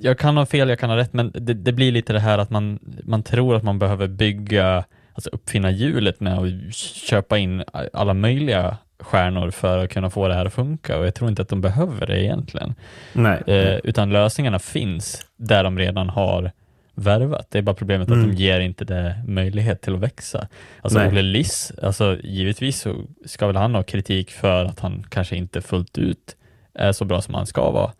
jag kan ha fel, jag kan ha rätt, men det, det, blir lite det här att man, man tror att man behöver bygga, alltså uppfinna hjulet med att köpa in alla möjliga stjärnor för att kunna få det här att funka och jag tror inte att de behöver det egentligen. Nej. Eh, utan lösningarna finns där de redan har värvat. Det är bara problemet mm. att de ger inte det möjlighet till att växa. Alltså Nej. Olle Liss, alltså givetvis så ska väl han ha kritik för att han kanske inte fullt ut är så bra som han ska vara.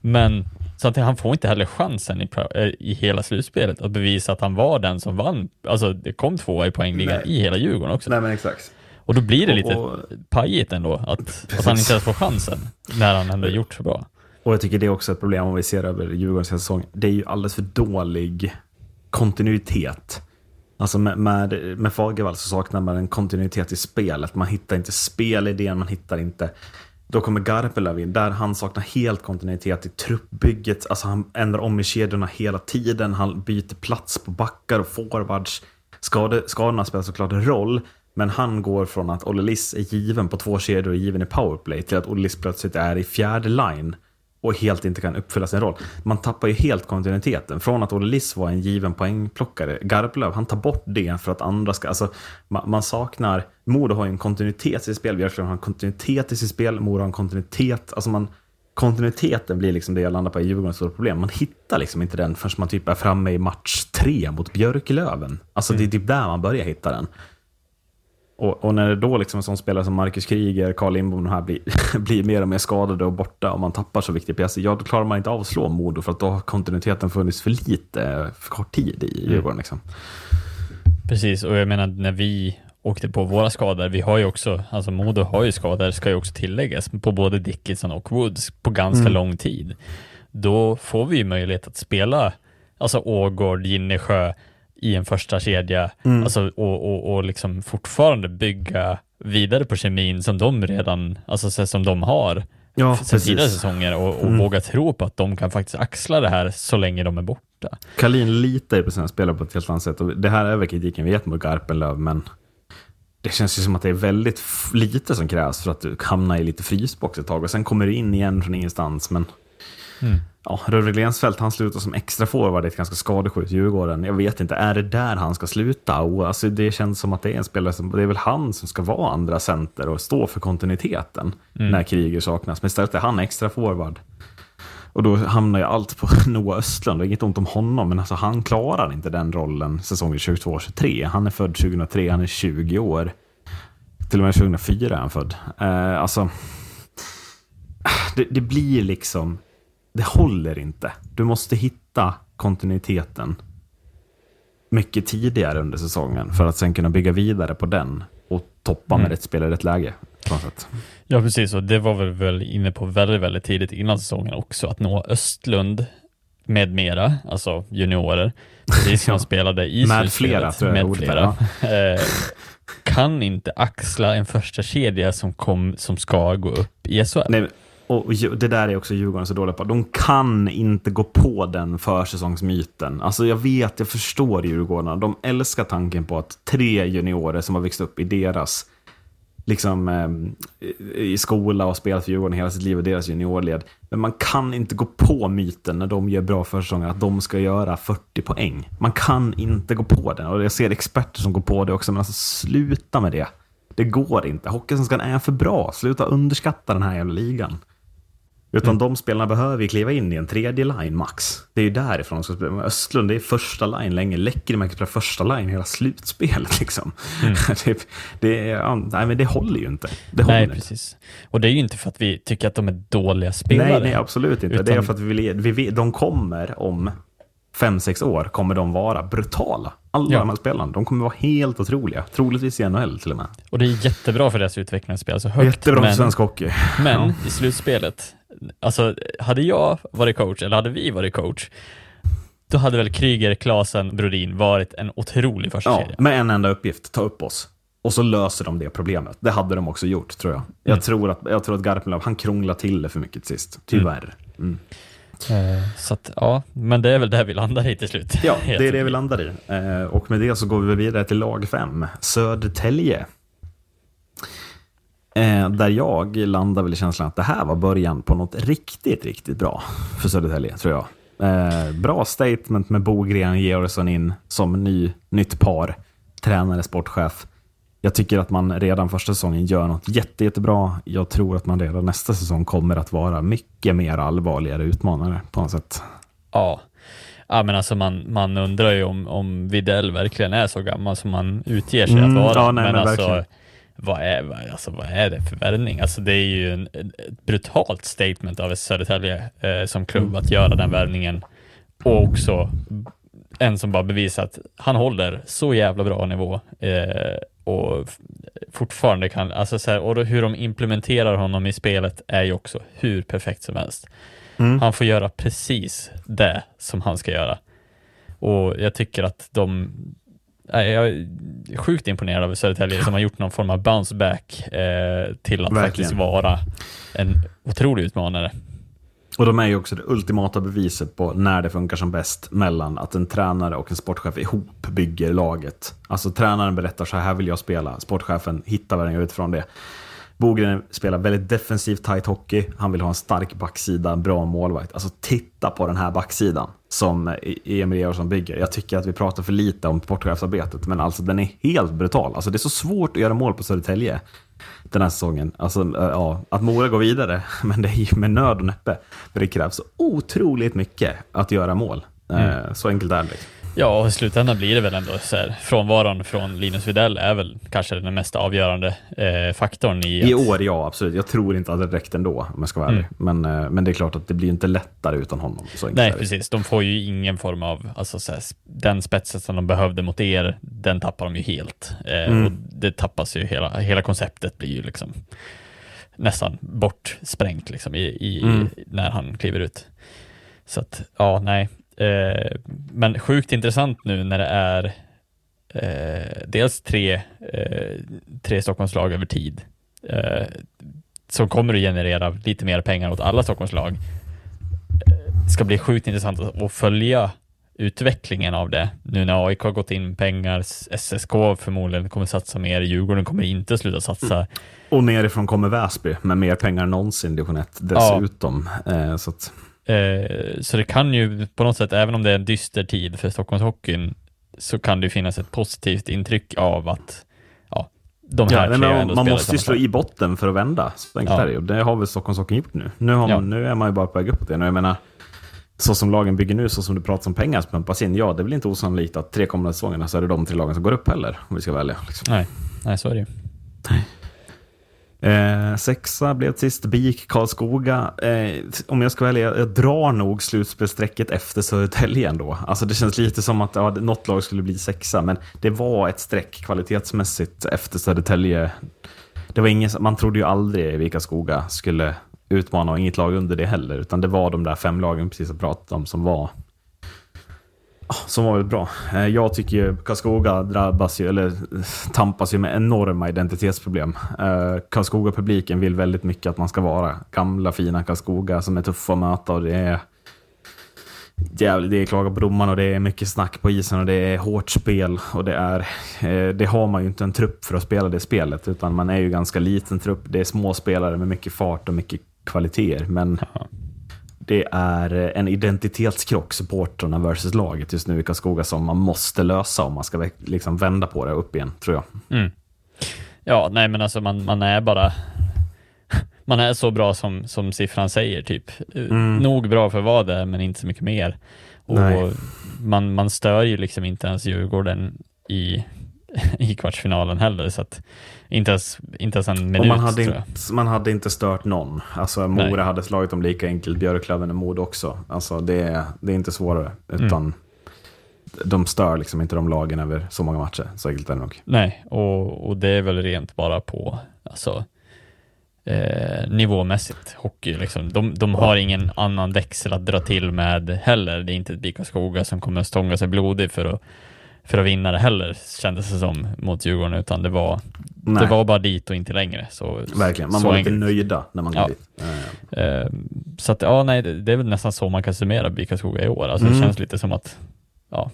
Men så att han får inte heller chansen i, eh, i hela slutspelet att bevisa att han var den som vann. Alltså det kom tvåa i poängligan i hela Djurgården också. Nej men exakt. Och då blir det lite och, och, pajigt ändå, att, att han inte ens får chansen när han ändå gjort så bra. Och jag tycker det är också ett problem om vi ser över Djurgårdens säsong. Det är ju alldeles för dålig kontinuitet. Alltså med, med, med Fagervall så saknar man en kontinuitet i spelet. Man hittar inte spelidén, man hittar inte... Då kommer Garpenlöv in, där han saknar helt kontinuitet i truppbygget. Alltså han ändrar om i kedjorna hela tiden. Han byter plats på backar och forwards. Skade, skadorna spelar såklart en roll. Men han går från att Olle Liss är given på två kedjor och given i powerplay till att Olle Liss plötsligt är i fjärde line och helt inte kan uppfylla sin roll. Man tappar ju helt kontinuiteten. Från att Olle Liss var en given poängplockare, Garplöv, han tar bort det för att andra ska... Alltså, man, man saknar... Modo har ju en kontinuitet i sitt spel, Björklund har en kontinuitet i sitt spel, Modo har en kontinuitet. Alltså man, kontinuiteten blir liksom det jag landar på i Djurgårdens stora problem. Man hittar liksom inte den förrän man typ är framme i match tre mot Björklöven. Alltså mm. det är typ där man börjar hitta den. Och, och, när det då liksom en sån spelare som Marcus Kriger, Carl Lindbom här blir, blir mer och mer skadade och borta och man tappar så viktiga pjäser, ja då klarar man inte av att slå Modo för att då har kontinuiteten funnits för lite, för kort tid i mm. Djurgården. Liksom. Precis, och jag menar när vi åkte på våra skador, vi har ju också, alltså Modo har ju skador, ska ju också tilläggas, på både Dickinson och Woods på ganska mm. lång tid. Då får vi ju möjlighet att spela, alltså Ågård, Ginnesjö, i en första kedja mm. alltså, och, och, och liksom fortfarande bygga vidare på kemin som de redan, alltså som de har ja, sen tidigare säsonger och, och mm. våga tro på att de kan faktiskt axla det här så länge de är borta. Kalin litar ju på sina spelare på ett helt annat sätt och det här är väl kritiken vi gett mot Garpenlöv, men det känns ju som att det är väldigt lite som krävs för att du hamnar i lite frysbox ett tag och sen kommer du in igen från ingenstans. Men mm ja, Rögle Glensfält, han slutar som extra forward i ett ganska skadeskjut Djurgården. Jag vet inte, är det där han ska sluta? Och alltså, det känns som att det är en spelare som, det är väl han som ska vara andra center och stå för kontinuiteten mm. när kriger saknas. Men istället är han extra forward. Och då hamnar ju allt på Noah Östlund. Och inget ont om honom, men alltså, han klarar inte den rollen säsongen 22-23. Han är född 2003, han är 20 år. Till och med 2004 är han född. Eh, alltså, det, det blir liksom det håller inte. Du måste hitta kontinuiteten mycket tidigare under säsongen för att sen kunna bygga vidare på den och toppa mm. med rätt spel i rätt läge. Ja, precis. Och det var vi väl inne på väldigt, väldigt tidigt innan säsongen också, att nå Östlund med mera, alltså juniorer, precis som ja. spelade i Med flera, tror jag med flera, eh, kan inte axla en första kedja som, kom, som ska gå upp i SHL. Nej, och det där är också Djurgården så dåliga på. De kan inte gå på den försäsongsmyten. Alltså jag vet, jag förstår Djurgården. De älskar tanken på att tre juniorer som har växt upp i deras liksom, eh, i skola och spelat för Djurgården hela sitt liv och deras juniorled. Men man kan inte gå på myten när de gör bra försäsonger att de ska göra 40 poäng. Man kan inte gå på den. Och jag ser experter som går på det också, men alltså sluta med det. Det går inte. Hockeysvenskan är för bra. Sluta underskatta den här jävla ligan. Utan mm. de spelarna behöver ju kliva in i en tredje line max. Det är ju därifrån de ska spela. Östlund, det är första line länge. Lekkerimäki spelar första line hela slutspelet. Liksom. Mm. det, det, nej, men det håller ju inte. Det nej, precis. Och det är ju inte för att vi tycker att de är dåliga spelare. Nej, nej absolut inte. Utan... Det är för att vi vill, vi, de kommer om fem, sex år kommer de vara brutala. Alla ja. de här spelarna, de kommer vara helt otroliga. Troligtvis i NHL till och med. Och det är jättebra för deras utveckling att spela så högt. Jättebra för svensk hockey. Men ja. i slutspelet, alltså hade jag varit coach, eller hade vi varit coach, då hade väl Kryger, Klasen, Brodin varit en otrolig första ja, Med en enda uppgift, ta upp oss. Och så löser de det problemet. Det hade de också gjort, tror jag. Jag, mm. tror, att, jag tror att Garpenlöv, han krånglar till det för mycket sist. Tyvärr. Mm. Mm. Så att, ja, men det är väl det vi landar i till slut. Ja, det är det vi landar i. Eh, och med det så går vi vidare till lag 5, Södertälje. Eh, där jag landar väl i känslan att det här var början på något riktigt, riktigt bra för Södertälje, tror jag. Eh, bra statement med Bogren och Georgsson in som ny, nytt par. Tränare, sportchef. Jag tycker att man redan första säsongen gör något jätte, jättebra. Jag tror att man redan nästa säsong kommer att vara mycket mer allvarligare utmanare på något sätt. Ja, ja men alltså man, man undrar ju om, om Videll verkligen är så gammal som man utger sig Mm, att vara. ja, nej, men men alltså, verkligen. Vad är, alltså, vad är det för värvning? Alltså det är ju en, ett brutalt statement av Södertälje eh, som klubb Mm. att göra den värvningen. Och också en som bara bevisar att han håller så jävla bra nivå eh, och fortfarande kan, alltså så här, och hur de implementerar honom i spelet är ju också hur perfekt som helst. Mm. Han får göra precis det som han ska göra. Och jag tycker att de, jag är sjukt imponerad av Södertälje som har gjort någon form av bounce back eh, till att Verkligen. faktiskt vara en otrolig utmanare. Och de är ju också det ultimata beviset på när det funkar som bäst mellan att en tränare och en sportchef ihop bygger laget. Alltså tränaren berättar så här vill jag spela, sportchefen hittar värderingar utifrån det. Bogren spelar väldigt defensivt tight hockey. Han vill ha en stark backsida, en bra målvakt. Alltså titta på den här backsidan som Emil Georgsson bygger. Jag tycker att vi pratar för lite om sportchefsarbetet, men alltså den är helt brutal. Alltså det är så svårt att göra mål på Södertälje den här säsongen. Alltså, äh, ja, att Mora går vidare, men det är ju med nöd och näppe. För det krävs otroligt mycket att göra mål. Eh, Så enkelt är det. Ja, och i slutändan blir det väl ändå så här, frånvaron från Linus Widell är väl kanske den mest avgörande eh, faktorn i, I att, år, ja absolut. Jag tror inte att det räckte ändå, om jag ska vara ärlig. Men, eh, men det är klart att det blir inte lättare utan honom. Nej, precis. De får ju ingen form av, alltså så här, den spetsen som de behövde mot er, den tappar de ju helt. Eh, Mm. Och det tappas ju, hela, hela konceptet blir ju liksom nästan bortsprängt liksom i, i, Mm. när han kliver ut. Så att, ja, nej. Eh, men sjukt intressant nu när det är eh, dels tre, eh, tre Stockholmslag över tid eh, som kommer att generera lite mer pengar åt alla Stockholmslag. Eh, ska bli sjukt intressant att, följa utvecklingen av det nu när AIK har gått in pengar, SSK förmodligen kommer satsa mer, Djurgården kommer inte sluta satsa. Och nerifrån kommer Väsby med mer pengar än någonsin division 1 dessutom. Eh, så att, Eh, så det kan ju på något sätt, även om det är en dyster tid för Stockholmshockeyn, så kan det finnas ett positivt intryck av att ja, de här ja, tre ändå man måste ju slå i botten för att vända. Så enkelt Ja. är det ju. Det har väl Stockholmshockeyn gjort nu. Nu, man, Ja. nu är man ju bara på väg uppåt igen. Och jag menar, så som lagen bygger nu, så som du pratar om pengar som pumpas in, ja, det är väl inte osannolikt att tre kommande säsongerna så är det de tre lagen som går upp heller, om vi ska välja. Liksom. Nej, nej, så är det ju. Eh, sexa blev sist BIK Karlskoga. Eh, om jag ska välja, jag, jag drar nog slutspelsstrecket efter Södertälje ändå. Alltså det känns lite som att ja, något lag skulle bli sexa, men det var ett streck kvalitetsmässigt efter Södertälje. Det var ingen, man trodde ju aldrig Vika Karlskoga skulle utmana och inget lag under det heller, utan det var de där fem lagen precis jag pratade om som var som var väldigt bra. Eh, jag tycker ju Karlskoga drabbas ju, eller tampas ju med enorma identitetsproblem. Eh, Karlskoga-publiken vill väldigt mycket att man ska vara gamla fina Karlskoga som är tuffa att möta och det är jävligt, det är klaga på domaren och det är mycket snack på isen och det är hårt spel och det är, eh, det har man ju inte en trupp för att spela det spelet utan man är ju ganska liten trupp. Det är små spelare med mycket fart och mycket kvaliteter men Ja det är en identitetskrock, supportrarna versus laget just nu i Karlskoga som man måste lösa om man ska liksom vända på det upp igen, tror jag. Mm. Ja, nej men alltså man, man är bara man är så bra som, som siffran säger typ. Mm. Nog bra för vara det, men inte så mycket mer. Nej. Och man, man stör ju liksom inte ens Djurgården i, i kvartsfinalen heller, så att inte ens, inte ens en minut Och man hade, tror jag. inte, man hade inte stört någon. Alltså Mora Nej. hade slagit dem lika enkelt, Björklöven och Mod också. Alltså det, är- det är inte svårare, Mm. utan de stör liksom inte de lagen över så många matcher. Så enkelt är det nog. Nej, och, och det är väl rent bara på alltså, eh, nivåmässigt hockey. Liksom. De, de har ingen annan växel att dra till med heller. Det är inte ett BIK Skoga som kommer att stånga sig blodig för att, för att vinna det heller, kändes det som, mot Djurgården, utan det var, Nej, det var bara dit och inte längre. Så, verkligen. Man var lite enkelt. nöjda när man Ja. kom dit. Eh, så att, ja, nej, det, är väl nästan så man kan summera BIK Skoga i år. Alltså, Mm. Det känns lite som att, ja,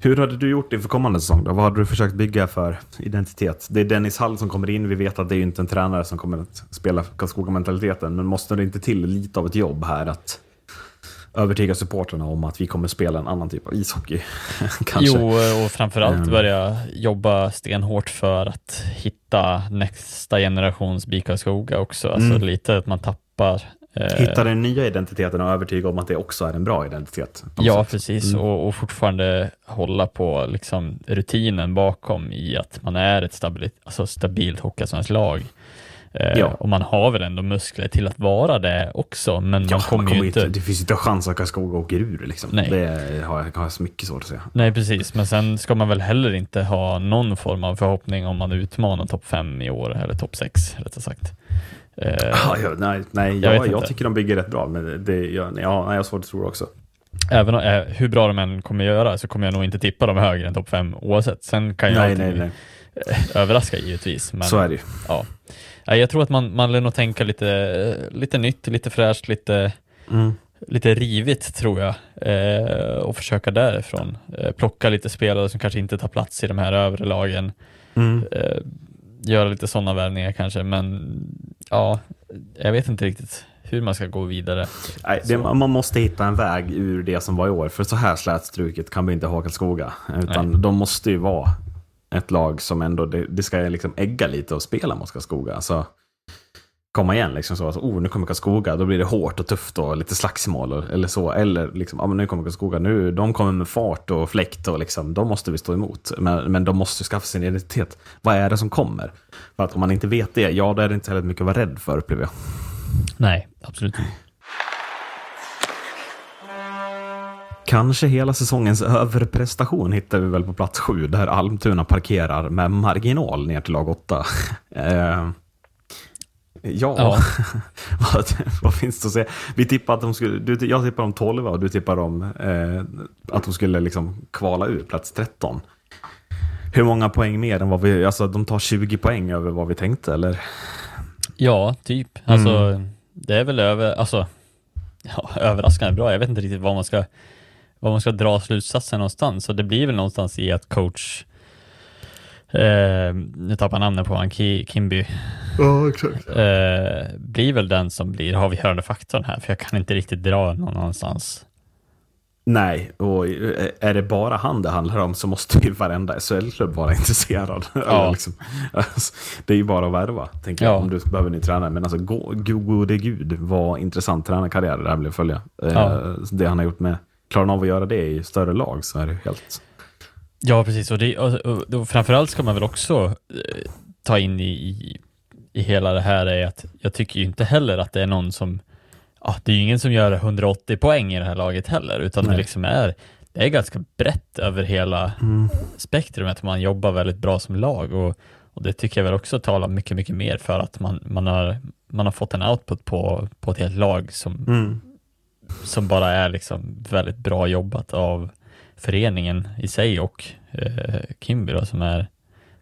Hur hade du gjort inför kommande säsong? Då? Vad hade du försökt bygga för identitet? Det är Dennis Hall som kommer in. Vi vet att det är inte en tränare som kommer att spela Karlskoga-mentaliteten. Men måste det inte till lite av ett jobb här? Att, övertyga supporterna om att vi kommer spela en annan typ av ishockey. Kanske. Jo, och framförallt Mm. börja jobba stenhårt för att hitta nästa generations BIK Karlskoga också. Alltså Mm. lite att man tappar eh, Hitta den nya identiteten och övertyga om att det också är en bra identitet. Ja, sätt. precis. Mm. Och, och fortfarande hålla på liksom, rutinen bakom i att man är ett stabilt, alltså stabilt Hockeyallsvenskt lag. Eh, Ja. Och man har väl ändå muskler till att vara det också, men Ja, man kommer ju inte... Det finns inte en chans att Karlskoga åker ur. Liksom. Nej. Det har jag, har jag så mycket svårt att säga. Nej, precis. Men sen ska man väl heller inte ha någon form av förhoppning om man utmanar topp fem i år, eller topp sex rättare sagt. Eh, Ah, ja, nej, nej Jag jag, jag, tycker de bygger rätt bra, men det, jag, ja, nej, jag har svårt att tro också. Även om, eh, hur bra de än kommer göra så kommer jag nog inte tippa dem högre än topp fem oavsett. Sen kan jag Nej, nej, nej. överraska givetvis. Men, Så är det ju. Ja. Nej, Jag tror att man, man lär nog tänka lite, lite nytt, lite fräscht, lite, Mm. lite rivigt tror jag. Eh, och försöka därifrån. Eh, plocka lite spelare som kanske inte tar plats i de här övre lagen. Mm. Eh, göra lite sådana värvningar kanske, men ja, jag vet inte riktigt hur man ska gå vidare. Nej, det, man måste hitta en väg ur det som var i år, för så här slätstruket kan vi inte ha Karlskoga. Utan Nej. de måste ju vara ett lag som ändå, det, det ska liksom ägga lite och spela mot Karlskoga. Alltså, komma igen liksom så, alltså, oh, nu kommer Karlskoga, då blir det hårt och tufft och lite slagsmål och, eller så. Eller liksom, ah, men nu kommer Karlskoga, nu, de kommer med fart och fläkt och liksom, de måste vi stå emot. Men, men de måste skaffa sin identitet. Vad är det som kommer? För att om man inte vet det, ja då är det inte heller mycket att vara rädd för upplever jag. Nej, absolut inte. Kanske hela säsongens överprestation hittar vi väl på plats sju, där Almtuna parkerar med marginal ner till lag åtta. eh, ja, Ja. vad, vad finns det att säga? Vi tippade att de skulle, du, jag tippade om 12 och du tippade om eh, att de skulle liksom kvala ur plats 13. Hur många poäng mer än vad vi, alltså de tar 20 poäng över vad vi tänkte eller? Ja, typ. Alltså, Mm. det är väl över, alltså, ja, överraskande bra. Jag vet inte riktigt vad man ska, vad man ska dra slutsatsen någonstans. Så det blir väl någonstans i att coach, eh, nu tappar jag namnet på han, Ki, Kimby, Ja, exakt. eh, blir väl den som blir avgörande faktorn här, för jag kan inte riktigt dra någon annanstans. Nej, och är det bara han det handlar om så måste ju varenda SHL-klubb vara intresserad. Eller liksom, alltså, det är ju bara att värva, tänker Ja. jag, om du behöver ny tränare. Men alltså, go- gode gud vad intressant tränarkarriär det här blev följa. Eh, Ja. Det han har gjort med, klarar han av att göra det i större lag så är det helt... Ja, precis. Och, det, och, och, och framförallt ska man väl också eh, ta in i, i, i hela det här är att jag tycker ju inte heller att det är någon som, ja, det är ju ingen som gör 180 poäng i det här laget heller, utan det Nej. liksom är, det är ganska brett över hela spektrumet. Man jobbar väldigt bra som lag och, och det tycker jag väl också talar mycket, mycket mer för att man, man, har, man har fått en output på, på ett helt lag som, Mm. Som bara är liksom väldigt bra jobbat av föreningen i sig och eh, Kimby då, som är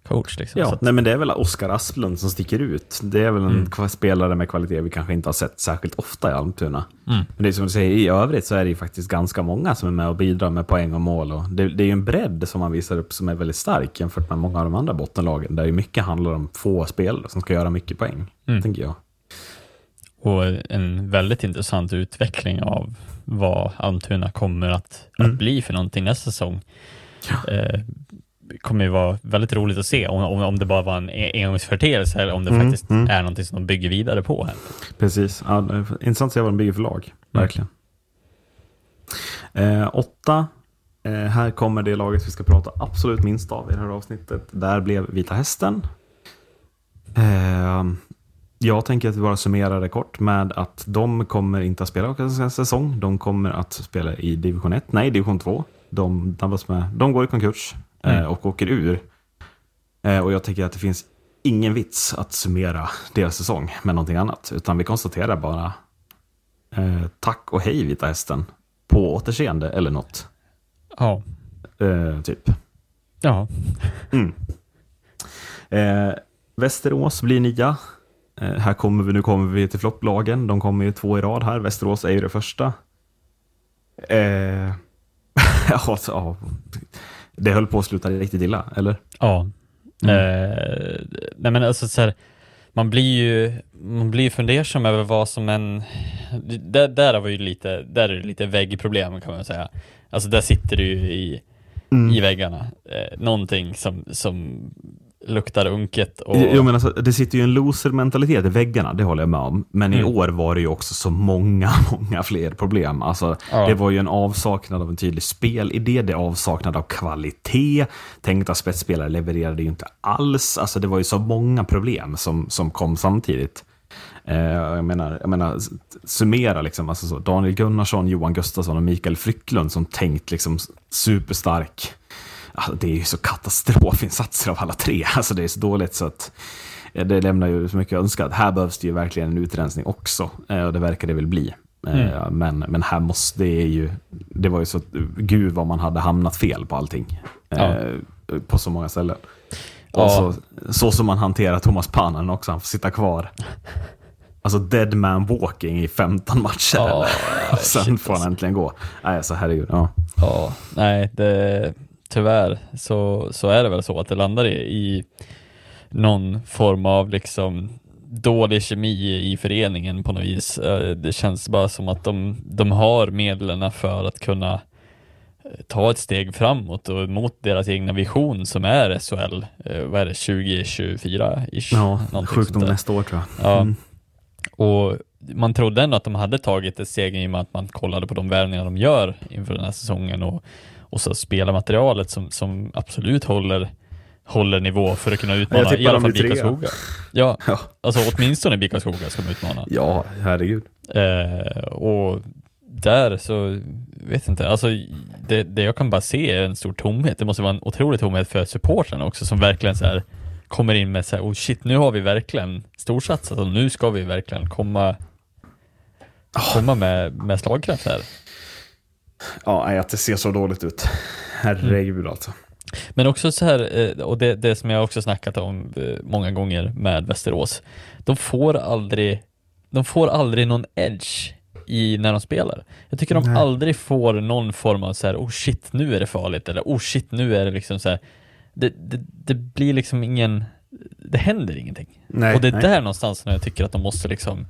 coach. Liksom. Ja, att, nej, men det är väl Oskar Asplund som sticker ut. Det är väl en Mm. spelare med kvalitet vi kanske inte har sett särskilt ofta i Almtuna. Mm. Men det är som du säger, i övrigt så är det ju faktiskt ganska många som är med och bidrar med poäng och mål. Och det, det är ju en bredd som man visar upp som är väldigt stark jämfört med många av de andra bottenlagen, där ju mycket handlar om få spelare som ska göra mycket poäng, Mm. tänker jag. Och en väldigt intressant utveckling av vad Almtuna kommer att, att Mm. bli för någonting nästa säsong. Eh, kommer ju vara väldigt roligt att se om, om, det bara var en e- engångsföreteelse eller om det Mm, faktiskt mm. är någonting som de bygger vidare på här. Precis. Ja, intressant att se vad de bygger för lag. Verkligen. Eh, åtta. Eh, här kommer det laget vi ska prata absolut minst av i det här avsnittet. Där blev Vita Hästen. Eh, jag tänker att vi bara summerar det kort med att de kommer inte att spela nästa säsong. De kommer att spela i division 1, nej division 2. De, drabbas med, de går i konkurs eh, Mm. och åker ur. Eh, och jag tycker att det finns ingen vits att summera deras säsong med någonting annat. Utan vi konstaterar bara eh, tack och hej Vita Hästen. På återseende eller något. Ja, Eh, typ. ja. Mm. Eh, Västerås blir nia. Eh, här kommer vi, nu kommer vi till flopplagen. De kommer ju två i rad här. Västerås är ju det första. Eh, ja, så, ja, det höll på att sluta riktigt illa, eller? Ja. Mm. Eh, nej men alltså så här, man blir ju man blir fundersam över vad som en, där, där var ju lite, där är det lite väggproblem kan man säga. Alltså där sitter du ju i, Mm. i väggarna, eh, någonting som, som luktar unket och... Jo, men alltså, det sitter ju en loser-mentalitet i väggarna, det håller jag med om. Men i Mm. år var det ju också så många, många fler problem. Alltså, Ja. Det var ju en avsaknad av en tydlig spelidé, det avsaknad av kvalitet. Tänkta spetsspelare levererade ju inte alls. Alltså, det var ju så många problem som, som kom samtidigt. Eh, jag, menar, jag menar, summera liksom, alltså så, Daniel Gunnarsson, Johan Gustafsson och Mikael Frycklund som tänkt liksom superstark. Alltså, det är ju så katastrofinsatser av alla tre. Alltså, det är så dåligt så att eh, det lämnar ju så mycket önskat. Här behövs det ju verkligen en utrensning också. eh, Och det verkar det väl bli. Eh, Men, men här måste det ju... Det var ju så... Gud vad man hade hamnat fel på allting. eh, På så många ställen. Och Ja. så, så som man hanterar Thomas Panen också, han får sitta kvar. Alltså dead man walking i 15 matcher. Ja, eller? Sen shit, får han alltså. äntligen gå. Nej, alltså herregud. Ja. Ja, nej, det, tyvärr så, så är det väl så att det landar i, i någon form av liksom dålig kemi i föreningen på något vis. Eh, Det känns bara som att de, de har medlen för att kunna eh, ta ett steg framåt och mot deras egna vision som är SHL, eh, vad är det, 2024-ish? Ja, sjukdom nästa år tror jag. Ja. Mm. Och man trodde ändå att de hade tagit ett steg i och med att man kollade på de värvningar de gör inför den här säsongen och, och så spelarmaterialet som, som absolut håller, håller nivå för att kunna utmana i alla fall. Bikaskoga. Ja, Ja. alltså åtminstone Bikaskoga ska de utmana. ja, herregud. Eh, och där så, vet inte, alltså det, det jag kan bara se är en stor tomhet. Det måste vara en otrolig tomhet för supportrarna också som verkligen så här kommer in med så här, oh shit, nu har vi verkligen storsatsat och nu ska vi verkligen komma komma med, med slagkraft här. Ja, att det ser så dåligt ut. Herregud alltså. Men också så här, eh, och det, det som jag också snackat om eh, många gånger med Västerås, de får aldrig, de får aldrig någon edge i när de spelar. Jag tycker de Nej. aldrig får någon form av så här, oh shit, nu är det farligt, eller oh shit, nu är det liksom så här, det, det, det blir liksom ingen, det händer ingenting. Nej, och det är nej. där någonstans när jag tycker att de måste liksom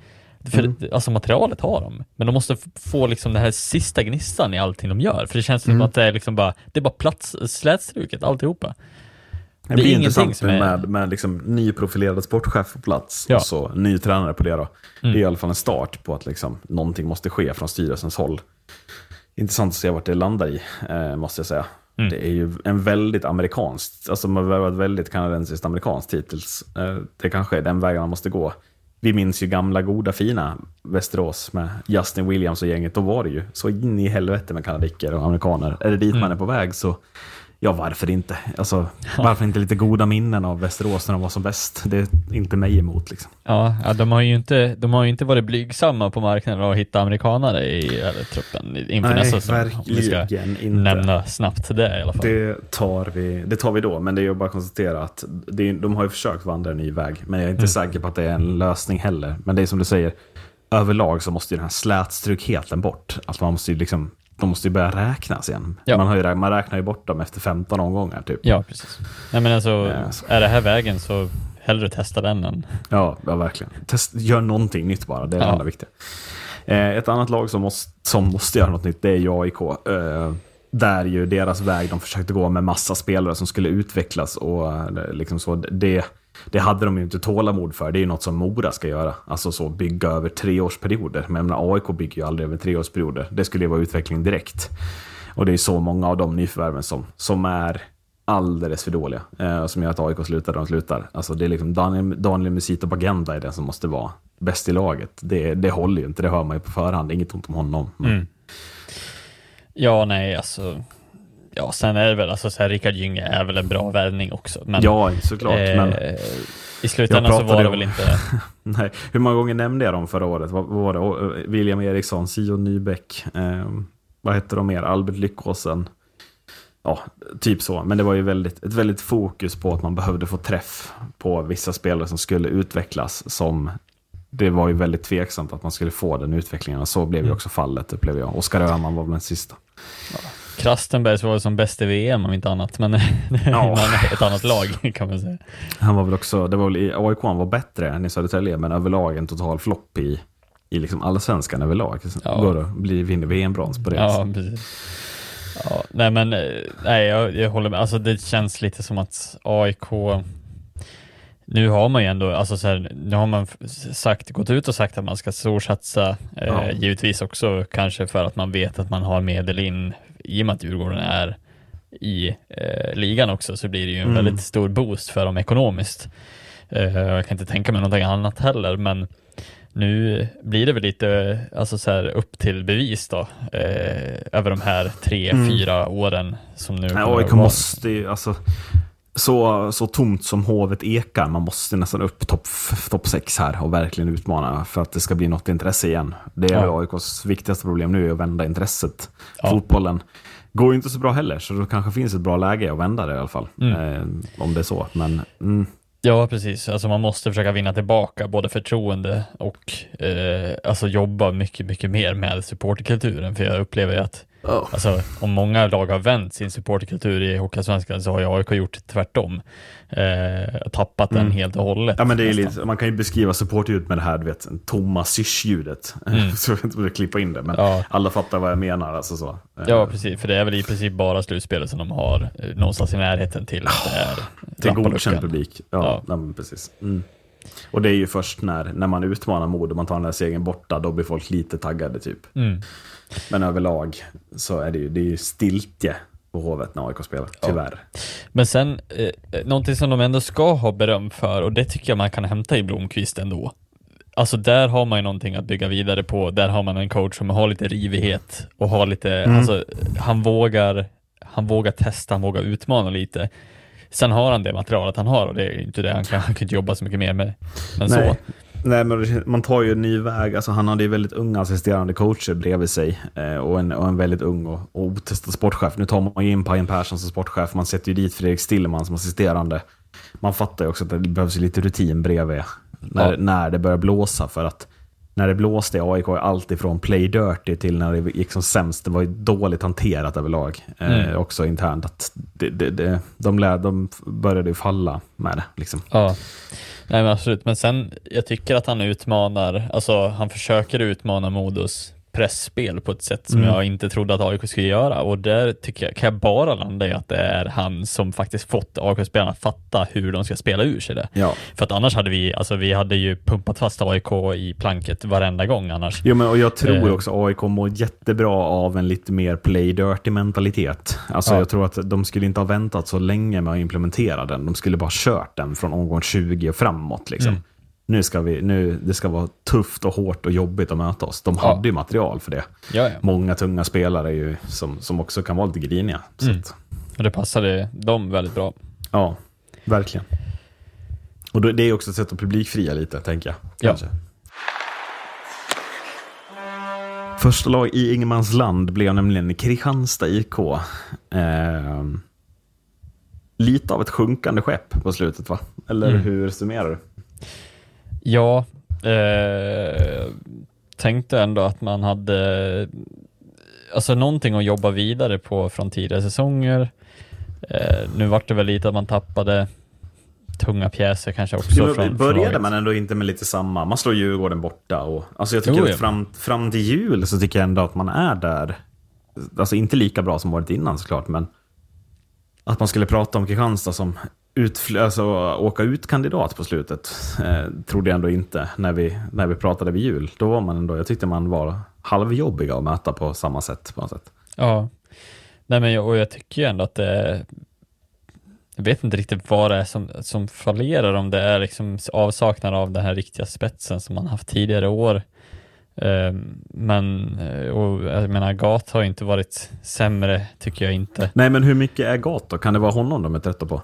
för Mm. alltså materialet har de, men de måste få liksom den här sista gnistan i allting de gör, för det känns som Mm. att det är liksom bara, det är bara plats, slätstruket alltihopa. Det, Det är blir intressant som är- med, med liksom nyprofilerad sportchef på plats Ja. och så ny tränare på det då. Det är Mm. i alla fall en start på att liksom, någonting måste ske från styrelsens håll. Intressant att se vart det landar i, eh, måste jag säga. Mm. Det är ju en väldigt amerikanskt, alltså man har varit väldigt kanadensiskt amerikanskt hittills. Eh, det kanske är den vägen man måste gå. Vi minns ju gamla goda fina Västerås med Justin Williams och gänget. Då var det ju så in i helvete med kanadicker och amerikaner. Är det dit Mm. man är på väg så Ja, varför inte? Alltså, varför inte lite goda minnen av Västerås när de var som bäst? Det är inte mig emot liksom. Ja, ja de har ju inte, de har ju inte varit blygsamma på marknaden och hitta amerikanare i eller, truppen inför nästa säsong. ska verkligen inte. Nämna snabbt det i alla fall. Det tar, vi, det tar vi då, men det är ju bara att konstatera att det, de har ju försökt vandra en ny väg. Men jag är inte Mm. säker på att det är en lösning heller. Men det är som du säger, överlag så måste ju den här slätstrukheten bort. Alltså man måste ju liksom, de måste ju börja räknas igen. Ja. Man, har ju, man räknar ju bort dem efter 15 omgångar typ. Ja, precis. Nej men alltså, Ja, så. är det här vägen så hellre testa den än... Ja, ja verkligen. Test, gör någonting nytt bara, det är det enda viktiga. Eh, ett annat lag som måste, som måste göra något nytt, det är ju AIK. Eh, där ju deras väg, de försökte gå med massa spelare som skulle utvecklas och eh, liksom så, det, det hade de ju inte tålamod för. Det är ju något som Mora ska göra. Alltså så bygga över treårsperioder. Men menar, AIK bygger ju aldrig över treårsperioder. Det skulle ju vara utveckling direkt. Och det är så många av de nyförvärven som, som är alldeles för dåliga. Eh, som gör att AIK slutar där de slutar. Alltså det är liksom Daniel, Daniel Musito Bagenda är den som måste vara bäst i laget. Det, det håller ju inte, det hör man ju på förhand. Inget ont om honom. Men, Mm. Ja, nej, alltså. Ja, sen är det väl, alltså så här, Rickard Gynge är väl en bra värvning också. Men, Ja, såklart. eh, Men I slutändan så var det om- väl inte... nej, hur många gånger nämnde jag dem förra året? Vad, var det? Eh, William Eriksson, Sion Nybeck, eh, vad hette de mer? Albert Lyckåsen. Ja, typ så. Men det var ju väldigt, ett väldigt fokus på att man behövde få träff på vissa spelare som skulle utvecklas. Som det var ju väldigt tveksamt att man skulle få den utvecklingen. Och så blev ju Mm. också fallet, upplever jag. Oskar Öhman var väl den sista. Krastenbergs var som bäst i VM om inte annat, men Ja. ett annat lag kan man säga. Han var väl också, det var väl i AIK han var bättre än i Södertälje, men överlag en total flopp i, i liksom allsvenskan överlag. Ja. Går och blir, vinner VM-brons på det. Ja, precis. Ja, nej men, eh, nej jag, jag håller med. Alltså det känns lite som att AIK, nu har man ju ändå, alltså så här, nu har man sagt, gått ut och sagt att man ska storsatsa, eh, Ja. givetvis också kanske för att man vet att man har medel in, i och med att Djurgården är i eh, ligan också, så blir det ju en Mm. väldigt stor boost för dem ekonomiskt. Eh, jag kan inte tänka mig någonting annat heller, men nu blir det väl lite alltså så här, upp till bevis då, eh, över de här tre, Mm. fyra åren som nu Nej, AIK måste ju, alltså, så, så tomt som hovet ekar, man måste nästan upp topp top 6 här och verkligen utmana för att det ska bli något intresse igen. Det är Ja. AIKs viktigaste problem nu, är att vända intresset. Ja. Fotbollen går ju inte så bra heller, så det kanske finns ett bra läge att vända det i alla fall. Mm. Eh, om det är så, men mm, Ja, precis. Alltså man måste försöka vinna tillbaka både förtroende och eh, alltså jobba mycket, mycket mer med supporterkulturen. För jag upplever ju att alltså, om många lag har vänt sin supporterkultur i Hockeyallsvenskan så har AIK gjort tvärtom. Eh, tappat den Mm. helt och hållet. Ja, men det är nästan. lite, man kan ju beskriva supportljudet med det här, du vet, tomma sysch-ljudet. Mm. så jag inte klippa in det, men Ja. alla fattar vad jag menar. Alltså så. Eh, Ja, precis. För det är väl i princip bara slutspelet som de har eh, någonstans i närheten till att det är Till godkänd publik. Ja, Ja. ja. men precis. Mm. Och det är ju först när, när man utmanar mod och man tar den där segern borta, då blir folk lite taggade typ. Mm. Men överlag så är det ju, det är ju stiltje på Hovet när AIK spelar, tyvärr. Men sen, eh, någonting som de ändå ska ha beröm för, och det tycker jag man kan hämta i Blomqvist ändå. Alltså där har man ju någonting att bygga vidare på. Där har man en coach som har lite rivighet och har lite, Mm. alltså han vågar, han vågar testa, han vågar utmana lite. Sen har han det materialet han har och det är ju inte det, han kan, han kan inte jobba så mycket mer med. Men Nej. så. Nej, men man tar ju en ny väg. Alltså, han hade ju väldigt unga assisterande coacher bredvid sig eh, och, en, och en väldigt ung och, och otestad sportchef. Nu tar man ju in Pajen Persson som sportchef, man sätter ju dit Fredrik Stillman som assisterande. Man fattar ju också att det behövs lite rutin bredvid när, Ja. när det börjar blåsa. För att när det blåste i AIK allt ifrån play dirty till när det gick som sämst. Det var ju dåligt hanterat överlag. Eh, Mm. Också internt. Att det, det, det, de, lär, de började ju falla med det. Liksom. Ja, nej men absolut. Men sen, jag tycker att han utmanar, alltså han försöker utmana Modos pressspel på ett sätt som Mm. jag inte trodde att AIK skulle göra och där tycker jag, kan jag bara landa i att det är han som faktiskt fått AIK-spelarna att fatta hur de ska spela ur sig det. Ja. För att annars hade vi, alltså vi hade ju pumpat fast AIK i planket varenda gång annars. Jo, men och jag tror Eh. också AIK mår jättebra av en lite mer play dirty mentalitet. Alltså Ja. jag tror att de skulle inte ha väntat så länge med att implementera den. De skulle bara kört den från omgång 20 och framåt. Liksom. Mm. Nu ska vi, nu, det ska vara tufft och hårt och jobbigt att möta oss. De Ja. hade ju material för det. Ja, ja. Många tunga spelare ju, som, som också kan vara lite griniga. Mm. Och det passade dem väldigt bra. ja, verkligen. Och då, det är också ett sätt att publikfria lite, tänker jag. Ja. Kanske. Första lag i Ingenmansland blev nämligen Kristianstad IK. Eh, lite av ett sjunkande skepp på slutet, va? Eller Mm. hur summerar du? Ja, eh, tänkte ändå att man hade alltså någonting att jobba vidare på från tidigare säsonger. Eh, nu vart det väl lite att man tappade tunga pjäser kanske också. Jo, från, från började laget. man ändå inte med lite samma? Man slår Djurgården borta. Och, alltså jag tycker Jo, att fram, fram till jul så tycker jag ändå att man är där. Alltså inte lika bra som året innan såklart, men att man skulle prata om Kristianstad som utfl- alltså, åka ut-kandidat på slutet eh, trodde jag ändå inte när vi, när vi pratade vid jul. Då var man ändå, jag tyckte man var halvjobbiga att möta på samma sätt. På något sätt. Ja, nej men jag, och jag tycker ju ändå att det jag vet inte riktigt vad det är som, som fallerar, om det är liksom avsaknad av den här riktiga spetsen som man haft tidigare år. Ehm, men, eh, och jag menar, Gat har ju inte varit sämre, tycker jag inte. Nej, men hur mycket är Gat då? Kan det vara honom de är trötta på?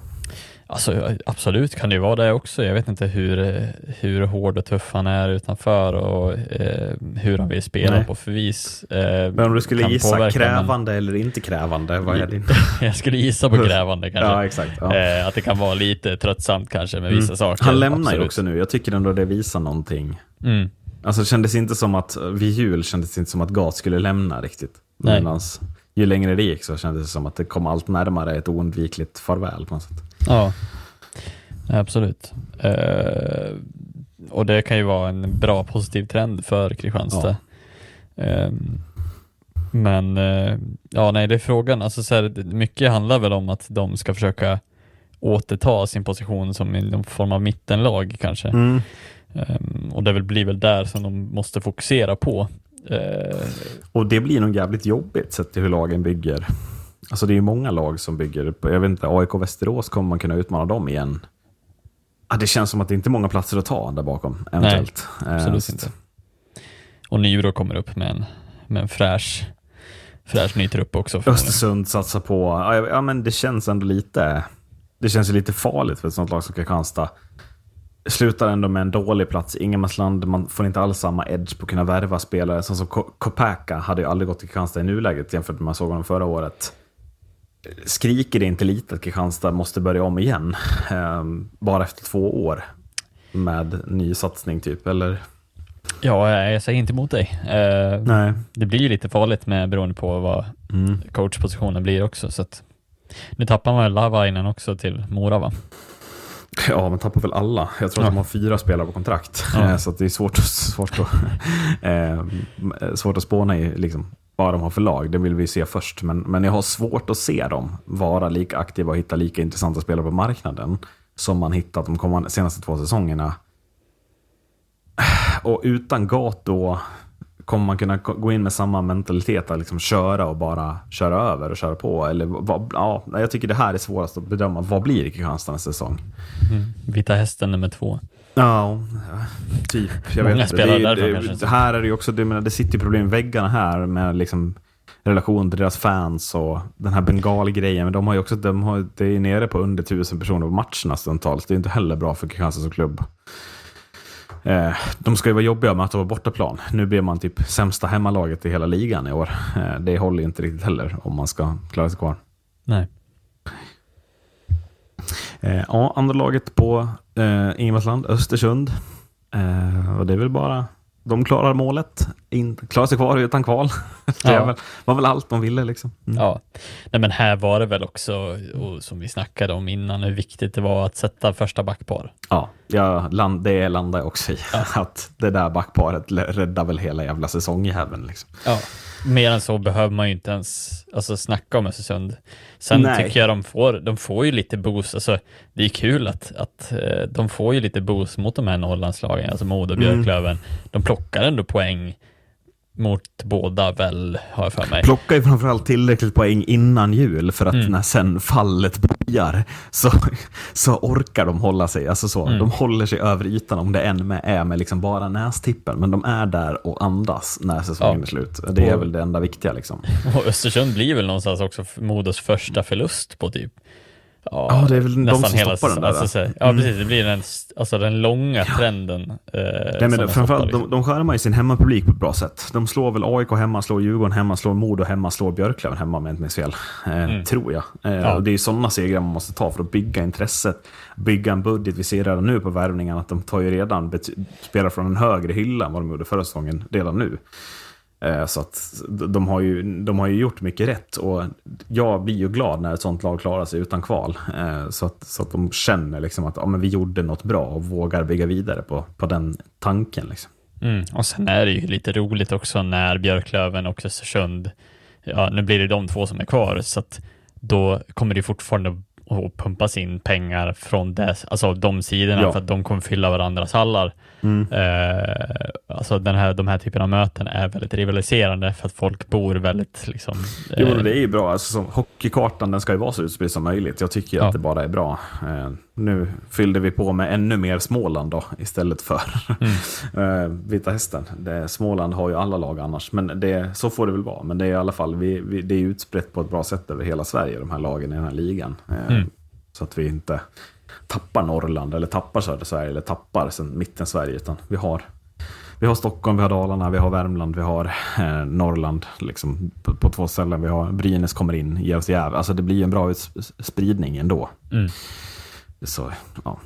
Alltså absolut kan det ju vara det också. Jag vet inte hur, hur hård och tuff han är utanför och eh, hur han vill spela Nej. på för vis. Eh, Men om du skulle gissa påverka, men krävande eller inte krävande, vad är din? Jag skulle gissa på grävande kanske. ja, exakt. Ja. Eh, att det kan vara lite tröttsamt kanske med vissa Mm. saker. Han lämnar ju absolut. också nu. Jag tycker ändå det visar någonting. Mm. Alltså det kändes inte som att, vid jul kändes det inte som att Gat skulle lämna riktigt. Nej. Medans ju längre det gick så kändes det som att det kom allt närmare ett oundvikligt farväl på något sätt. Ja, absolut. Uh, och det kan ju vara en bra positiv trend för Kristianstad. Ja. Um, men uh, ja, nej, det är frågan. Alltså, så här, mycket handlar väl om att de ska försöka återta sin position som i någon form av mittenlag kanske. Mm. Um, och det blir väl där som de måste fokusera på. Uh, och det blir nog jävligt jobbigt sett till hur lagen bygger. Alltså det är ju många lag som bygger, jag vet inte, AIK Västerås kommer man kunna utmana dem igen. Ah, det känns som att det inte är många platser att ta där bakom, eventuellt. Nej, absolut uh, inte. Och Nybro kommer upp med en, med en fräsch, fräsch ny trupp också. Östersund satsar på, ja men det känns ändå lite, det känns ju lite farligt för ett sånt lag som Kristianstad slutar ändå med en dålig plats i Ingenmarsland. Man får inte alls samma edge på att kunna värva spelare. Som, som Kopaka hade ju aldrig gått till Kristianstad i nuläget jämfört med man såg honom förra året. Skriker det inte lite att Kristianstad måste börja om igen? Eh, bara efter två år med ny satsning typ, eller? Ja, jag säger inte emot dig. Eh, Nej. Det blir ju lite farligt med beroende på vad mm. coachpositionen blir också. Så att, nu tappar man Lavainen också till Mora va? Ja, man tappar väl alla. Jag tror ja. att de har fyra spelare på kontrakt. Ja. Så det är svårt, svårt, att, eh, svårt att spåna i liksom, vad de har för lag. Det vill vi se först. Men, men jag har svårt att se dem vara lika aktiva och hitta lika intressanta spelare på marknaden som man hittat de kommande, senaste två säsongerna. Och utan Gato kommer man kunna gå in med samma mentalitet att liksom köra och bara köra över och köra på? Eller vad, ja, jag tycker det här är svårast att bedöma. Vad blir Kristianstad nästa säsong? Mm. Vita hästen nummer två. Ja, typ. Jag Många vet spelare det, därifrån kanske. Här är det ju också, det, menar, det sitter ju problem i väggarna här med liksom relation till deras fans och den här bengalgrejen. Men de har ju också, de har, det är nere på under tusen personer på matcherna stundtals. Det är inte heller bra för Kristianstad som klubb. Eh, de ska ju vara jobbiga med att vara bortaplan. Nu blir man typ sämsta hemmalaget i hela ligan i år. Eh, det håller inte riktigt heller om man ska klara sig kvar. Nej. Eh, ja, andra laget på eh, Ingemarsland, Östersund. och det är väl bara de klarar målet, in, klarar sig kvar utan kval. Det ja. var väl allt de ville. Liksom. Mm. Ja, Nej, men här var det väl också, som vi snackade om innan, hur viktigt det var att sätta första backpar. Ja, jag land, det landar jag också i. Ja. Att det där backparet räddar väl hela jävla säsongjäveln. Liksom. Ja, mer än så behöver man ju inte ens alltså, snacka om Östersund. Sen Nej. tycker jag de får, de får ju lite boost. Alltså, det är kul att, att eh, de får ju lite boost mot de här Norrlandslagen, alltså Modo och Björklöven. Mm. De plockar ändå poäng mot båda väl, har jag för mig. Plockar ju framförallt tillräckligt poäng innan jul för att mm. när sen fallet börjar så, så orkar de hålla sig. Alltså så, mm. De håller sig över ytan om det än med, är med liksom bara nästippen. Men de är där och andas när säsongen ja. är slut. Det är och, väl det enda viktiga. Liksom. Och Östersund blir väl någonstans också Modos första förlust på typ Ja, ja, det är väl de som hela, stoppar den där. Alltså, ja, mm. precis. Det blir den, alltså, den långa trenden. Eh, Nej, men framförallt, liksom. de, de skärmar ju sin hemmapublik på ett bra sätt. De slår väl AIK hemma, slår Djurgården hemma, slår Modo hemma, slår Björklöven hemma, om jag inte minns fel. Eh, mm. Tror jag. Eh, ja. och det är ju sådana segrar man måste ta för att bygga intresset, bygga en budget. Vi ser redan nu på värvningen att de tar ju redan spelar från en högre hylla än vad de gjorde förra säsongen redan nu. Eh, så att de har, ju, de har ju gjort mycket rätt och jag blir ju glad när ett sånt lag klarar sig utan kval. Eh, så att, så att de känner liksom att ja, men vi gjorde något bra och vågar bygga vidare på, på den tanken. Liksom. Mm. Och sen är det ju lite roligt också när Björklöven och Östersund, ja nu blir det de två som är kvar, så att då kommer det fortfarande att pumpas in pengar från dess, alltså de sidorna ja. för att de kommer fylla varandras hallar. Mm. Eh, alltså den här, de här typerna av möten är väldigt rivaliserande för att folk bor väldigt liksom... Eh... Jo, det är ju bra. Alltså, som, hockeykartan den ska ju vara så utspridd som möjligt. Jag tycker ja. att det bara är bra. Eh, nu fyllde vi på med ännu mer Småland då, istället för mm. eh, Vita Hästen. Det, Småland har ju alla lag annars, men det, så får det väl vara. Men det är i alla fall vi, vi, det är utspritt på ett bra sätt över hela Sverige, de här lagen i den här ligan. Eh, mm. Så att vi inte tappar Norrland eller tappar södra Sverige eller tappar sen mitten Sverige. Utan vi har, vi har Stockholm, vi har Dalarna, vi har Värmland, vi har eh, Norrland liksom, på, på, två ställen. Vi har Brynäs kommer in, ger oss jäv. Alltså det blir en bra spridning ändå. Mm. Så, ja.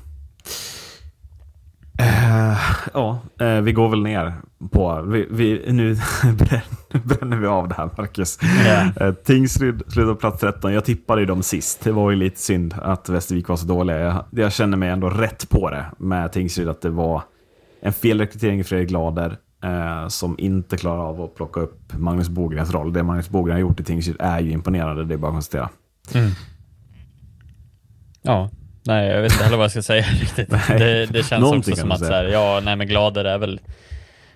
Uh, ja, uh, vi går väl ner på, vi, vi, nu bränner vi av det här Marcus. Yeah. Tingsryd slutade på plats 13. Jag tippade ju dem sist. Det var ju lite synd att Västervik var så dåliga. Jag, jag känner mig ändå rätt på det med Tingsryd, att det var en felrekrytering i Fredrik Glader eh, som inte klarar av att plocka upp Magnus Bogrens roll. Det Magnus Bogren har gjort i Tingsryd är ju imponerande, det är bara att konstatera. Mm. Ja, nej jag vet inte heller vad jag ska säga riktigt. Det, det känns också som att så här, ja, nej men Glader är väl,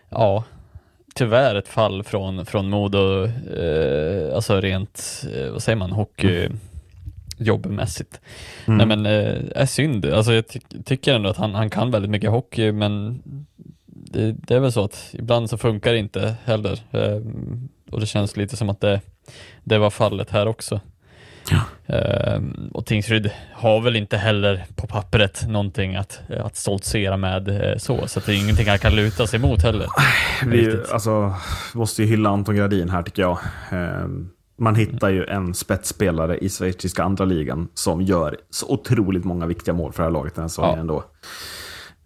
ja, tyvärr ett fall från, från Modo, eh, alltså rent, eh, vad säger man, hockey jobbmässigt. Mm. Nej men, eh, är synd. Alltså jag ty tycker ändå att han, han kan väldigt mycket hockey, men det, det är väl så att ibland så funkar det inte heller. Eh, och det känns lite som att det, det var fallet här också. Eh, och Tingsryd har väl inte heller på pappret någonting att, att stoltsera med eh, så, så det är ingenting han kan luta sig mot heller. Vi alltså, måste ju hylla Anton Gradin här tycker jag. Eh, Man hittar ju en spetsspelare i schweiziska andra ligan som gör så otroligt många viktiga mål för det här laget den här säsongen Ja. ändå.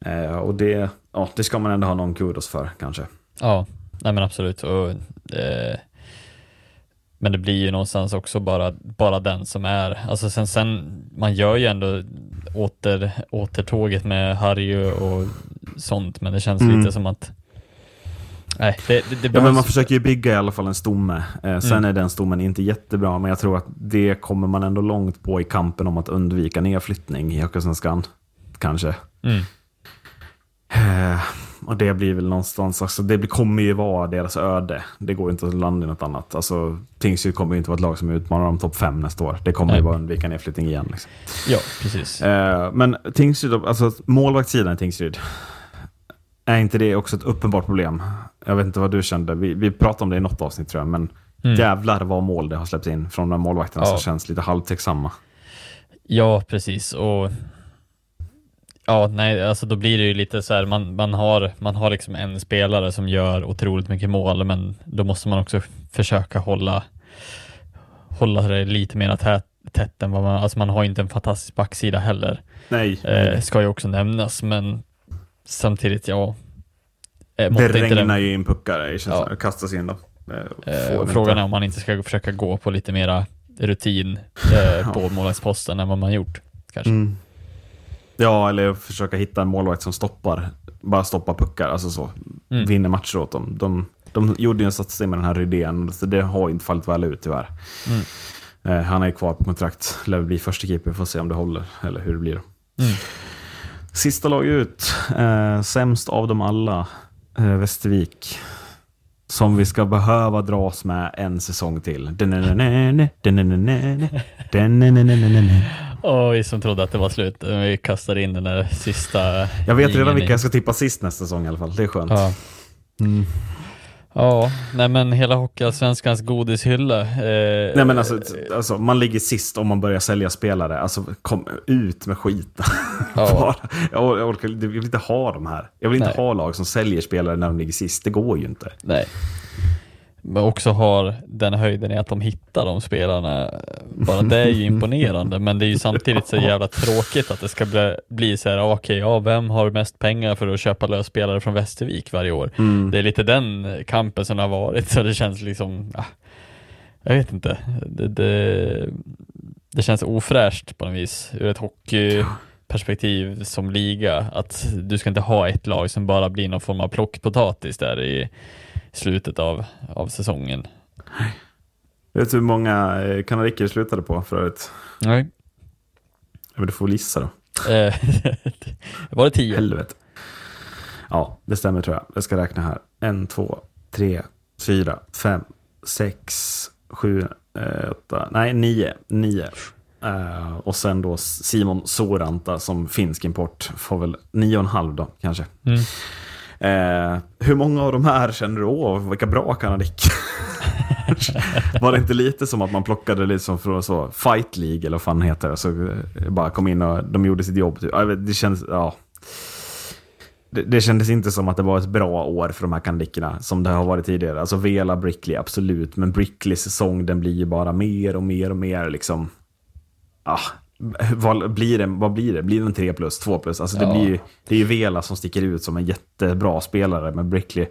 Eh, Och det, ja, det ska man ändå ha någon kudos för kanske. Ja, nej men absolut. Och, eh, men det blir ju någonstans också bara, bara den som är, alltså sen, sen man gör ju ändå åter, återtåget med Harry och sånt, men det känns Mm. lite som att Nej, det, det, det Ja, men man försöker ju bygga i alla fall en stomme. Eh, sen Mm. är den stommen inte jättebra, men jag tror att det kommer man ändå långt på i kampen om att undvika nedflyttning i Hockeysvenskan. Kanske. Mm. Eh, och det blir väl någonstans, alltså, det kommer ju vara deras öde. Det går inte att landa i något annat. Alltså, Tingsryd kommer ju inte vara ett lag som utmanar om topp fem nästa år. Det kommer Nej. ju vara undvika nedflyttning igen. Liksom. Ja, precis. Eh, men Tingsryd, alltså målvaktssidan i Tingsryd, är inte det också ett uppenbart problem? Jag vet inte vad du kände, vi, vi pratade om det i något avsnitt tror jag, men Mm. jävlar vad mål det har släppts in från de här målvakterna Ja. som känns lite halvtveksamma. Ja, precis. Och Ja, nej, alltså då blir det ju lite så här, man, man, har, man har liksom en spelare som gör otroligt mycket mål, men då måste man också försöka hålla, hålla det lite mer tätt, tätt än vad man, alltså man har ju inte en fantastisk backsida heller, Nej, eh, ska ju också nämnas, men samtidigt, ja. Eh, det inte den- regnar ju in puckar, Ja. kastas in då. Eh, Eh, frågan inte. är om man inte ska försöka gå på lite mera rutin eh, på målvaktsposten än vad man gjort. Kanske. Mm. Ja, eller försöka hitta en målvakt som stoppar, bara stoppar puckar, alltså så. Mm. Vinner matcher åt dem. De, de gjorde ju en satsning med den här Rydén, så det har inte fallit väl ut tyvärr. Mm. Eh, han är kvar på kontrakt, lär bli första keeper, får se om det håller, eller hur det blir. Mm. Sista lag ut, eh, sämst av dem alla, eh, Västervik. Som vi ska behöva dras med en säsong till. Och vi som trodde att det var slut, vi kastade in den där sista Jag vet redan vilka jag ska tippa sist nästa säsong i alla fall. Det är skönt. Ja. Mm ja, nej men hela Hockeyallsvenskans godishylla. Eh, Nej men alltså, alltså, man ligger sist om man börjar sälja spelare. Alltså kom ut med skiten. Ja. Jag, or- jag, orkar, jag vill inte ha de här. Jag vill inte Nej. ha lag som säljer spelare när de ligger sist. Det går ju inte. Nej. Men också har den höjden i att de hittar de spelarna. Bara det är ju imponerande, men det är ju samtidigt så jävla tråkigt att det ska bli, bli så här, okej, ja, vem har mest pengar för att köpa lösspelare från Västervik varje år? Mm. Det är lite den kampen som har varit, så det känns liksom, ah, jag vet inte, det, det, det känns ofräscht på något vis ur ett hockeyperspektiv som liga, att du ska inte ha ett lag som bara blir någon form av plockpotatis där i slutet av, av säsongen. Vet du hur många eh, kanadiker slutade på förut? Nej. Jag vill få gissa då. Eh, var det tio? Helvete. Ja, det stämmer tror jag. Jag ska räkna här. En, två, tre, fyra, fem, sex, sju, eh, åtta, nej nio. nio. Eh, och sen då Simon Soranta som finsk import får väl nio och en halv då kanske. Mm. Eh, hur många av de här känner du, åh vilka bra kanadiker? Var det inte lite som att man plockade lite som från så Fight League eller vad fan heter det? Så eh, bara kom in och de gjorde sitt jobb. Typ. Det kändes, ja. Det, det kändes inte som att det var ett bra år för de här kanadikerna som det har varit tidigare. Alltså Vela, Brickley, absolut. Men Brickleys säsong den blir ju bara mer och mer och mer liksom. Ah, vad blir det? Vad blir det? Blir det en 3 plus, 2 plus? Alltså det, Ja. blir, ju- det är ju Vela som sticker ut som en jättebra spelare, men Brickley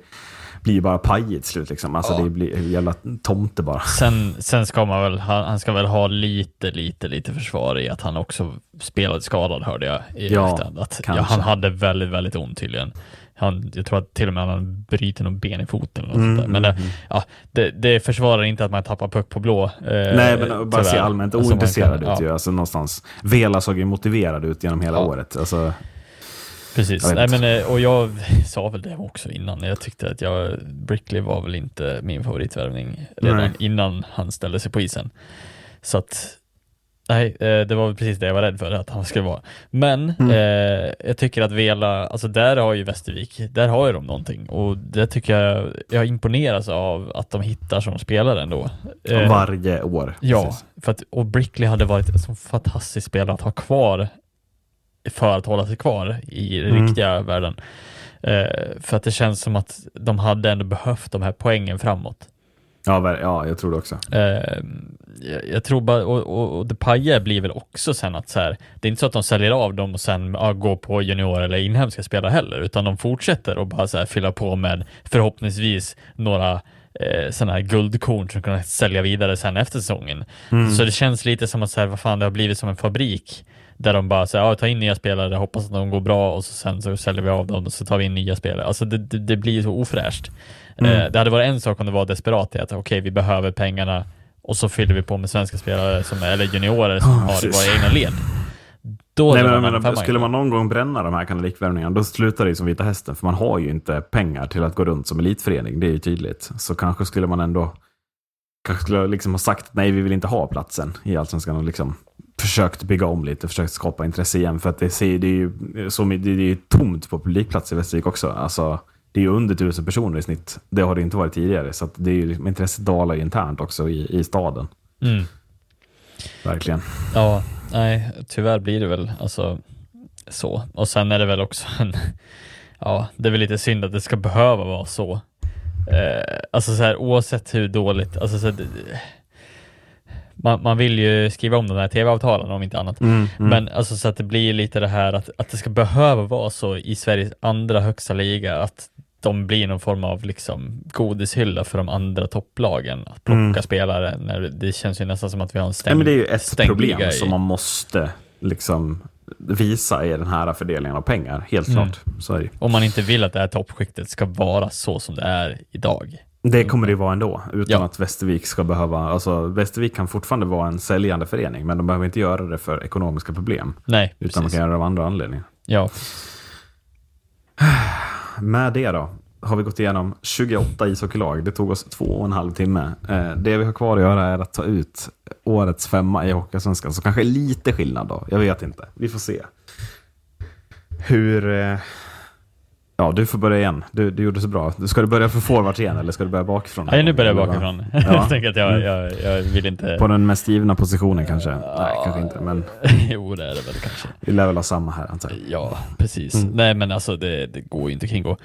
blir bara pajig till slut. Liksom. Alltså Ja. det blir en jävla tomte bara. Sen, sen ska man väl, han, han ska väl ha lite, lite, lite försvar i att han också spelade skadad hörde jag i Ja, efterhand. Att, ja, han hade väldigt, väldigt ont tydligen. Han, jag tror att till och med han bryter någon ben i foten eller Mm, sånt där. Men mm, det, ja, det, det försvarar inte att man tappar puck på blå. eh, Nej, men bara se allmänt Alltså, ointresserad ut ju. Alltså någonstans. Vela såg ju motiverad ut genom hela Ja. året. Alltså, Precis, Nej, men, eh, och jag sa väl det också innan. Jag tyckte att jag, Brickley var väl inte min favoritvärvning redan Nej. innan han ställde sig på isen. Så att, nej, eh, det var väl precis det jag var rädd för att han skulle vara. Men Mm. eh, jag tycker att Vela, alltså där har ju Västervik, där har ju de någonting och det tycker jag, jag imponeras av att de hittar som spelare ändå. Eh, varje år. Ja, Precis. för att, och Brickley hade varit en så fantastisk spelare att ha kvar för att hålla sig kvar i den Mm. riktiga världen. Eh, för att det känns som att de hade ändå behövt de här poängen framåt. Ja, ja, jag tror det också. Jag, jag tror bara, och, och, och Depaye blir väl också sen att så här, det är inte så att de säljer av dem och sen ja, går på junior eller inhemska spelare heller, utan de fortsätter och bara så här fylla på med förhoppningsvis några eh, sådana här guldkorn som kan sälja vidare sen efter säsongen. Mm. Så det känns lite som att så här, vad fan, det har blivit som en fabrik där de bara säger, ja, ta in nya spelare, hoppas att de går bra och så sen så säljer vi av dem och så tar vi in nya spelare. Alltså det, det, det blir så ofräscht. Mm. Eh, det hade varit en sak om det var desperat att okej, vi behöver pengarna och så fyller vi på med svenska spelare som, eller juniorer som Ja, har precis. våra egna led. Då Nej, men, men, skulle man någon gång bränna de här kanadikvärvningarna, då slutar det ju som Vita Hästen. För man har ju inte pengar till att gå runt som elitförening. Det är ju tydligt. Så kanske skulle man ändå kanske skulle liksom ha sagt nej, vi vill inte ha platsen i Allsvenskan och liksom försökt bygga om lite, försökt skapa intresse igen. För att det, ser, det är ju så, det är ju tomt på publikplats i Västervik också. Alltså, det är under tusen personer i snitt. Det har det inte varit tidigare. Så att det är ju, liksom- intresset dalar internt också i, i staden. Mm. Verkligen. Ja, nej, tyvärr blir det väl alltså så. Och sen är det väl också en, ja, det är väl lite synd att det ska behöva vara så. Eh, alltså så här, oavsett hur dåligt, alltså så här, man, man vill ju skriva om de här tv-avtalen om inte annat. Mm, mm. Men alltså så att det blir lite det här att, att det ska behöva vara så i Sveriges andra högsta liga att de blir någon form av liksom godishylla för de andra topplagen att plocka Mm. spelare. När det, känns ju nästan som att vi har en Nej, stängd, men det är ju ett problem i- som man måste liksom visa i den här fördelningen av pengar. Helt Mm. klart. Så. Om man inte vill att det här toppskiktet ska vara så som det är idag. det kommer det ju vara ändå, utan Ja. att Västervik ska behöva... Alltså, Västervik kan fortfarande vara en säljande förening, men de behöver inte göra det för ekonomiska problem. Nej, Utan man precis. kan göra det av andra anledningar. Ja, Med det då, har vi gått igenom 28 ishockeylag. Det tog oss två och en halv timme. Eh, det vi har kvar att göra är att ta ut årets femma i Hockeyallsvenskan. Så kanske lite skillnad då. Jag vet inte. Vi får se. Hur... Eh, Ja, du får börja igen. Du, du gjorde så bra. Ska du börja för forward igen eller ska du börja bakifrån? Nej, nu börjar jag bakifrån. Ja. jag tänker att jag, jag, jag vill inte... På den mest givna positionen kanske? Nej, kanske inte. Men jo, det är det väl kanske. vi lär väl ha samma här antar jag. Ja, precis. Mm. Nej, men alltså det, det går ju inte att kringgå.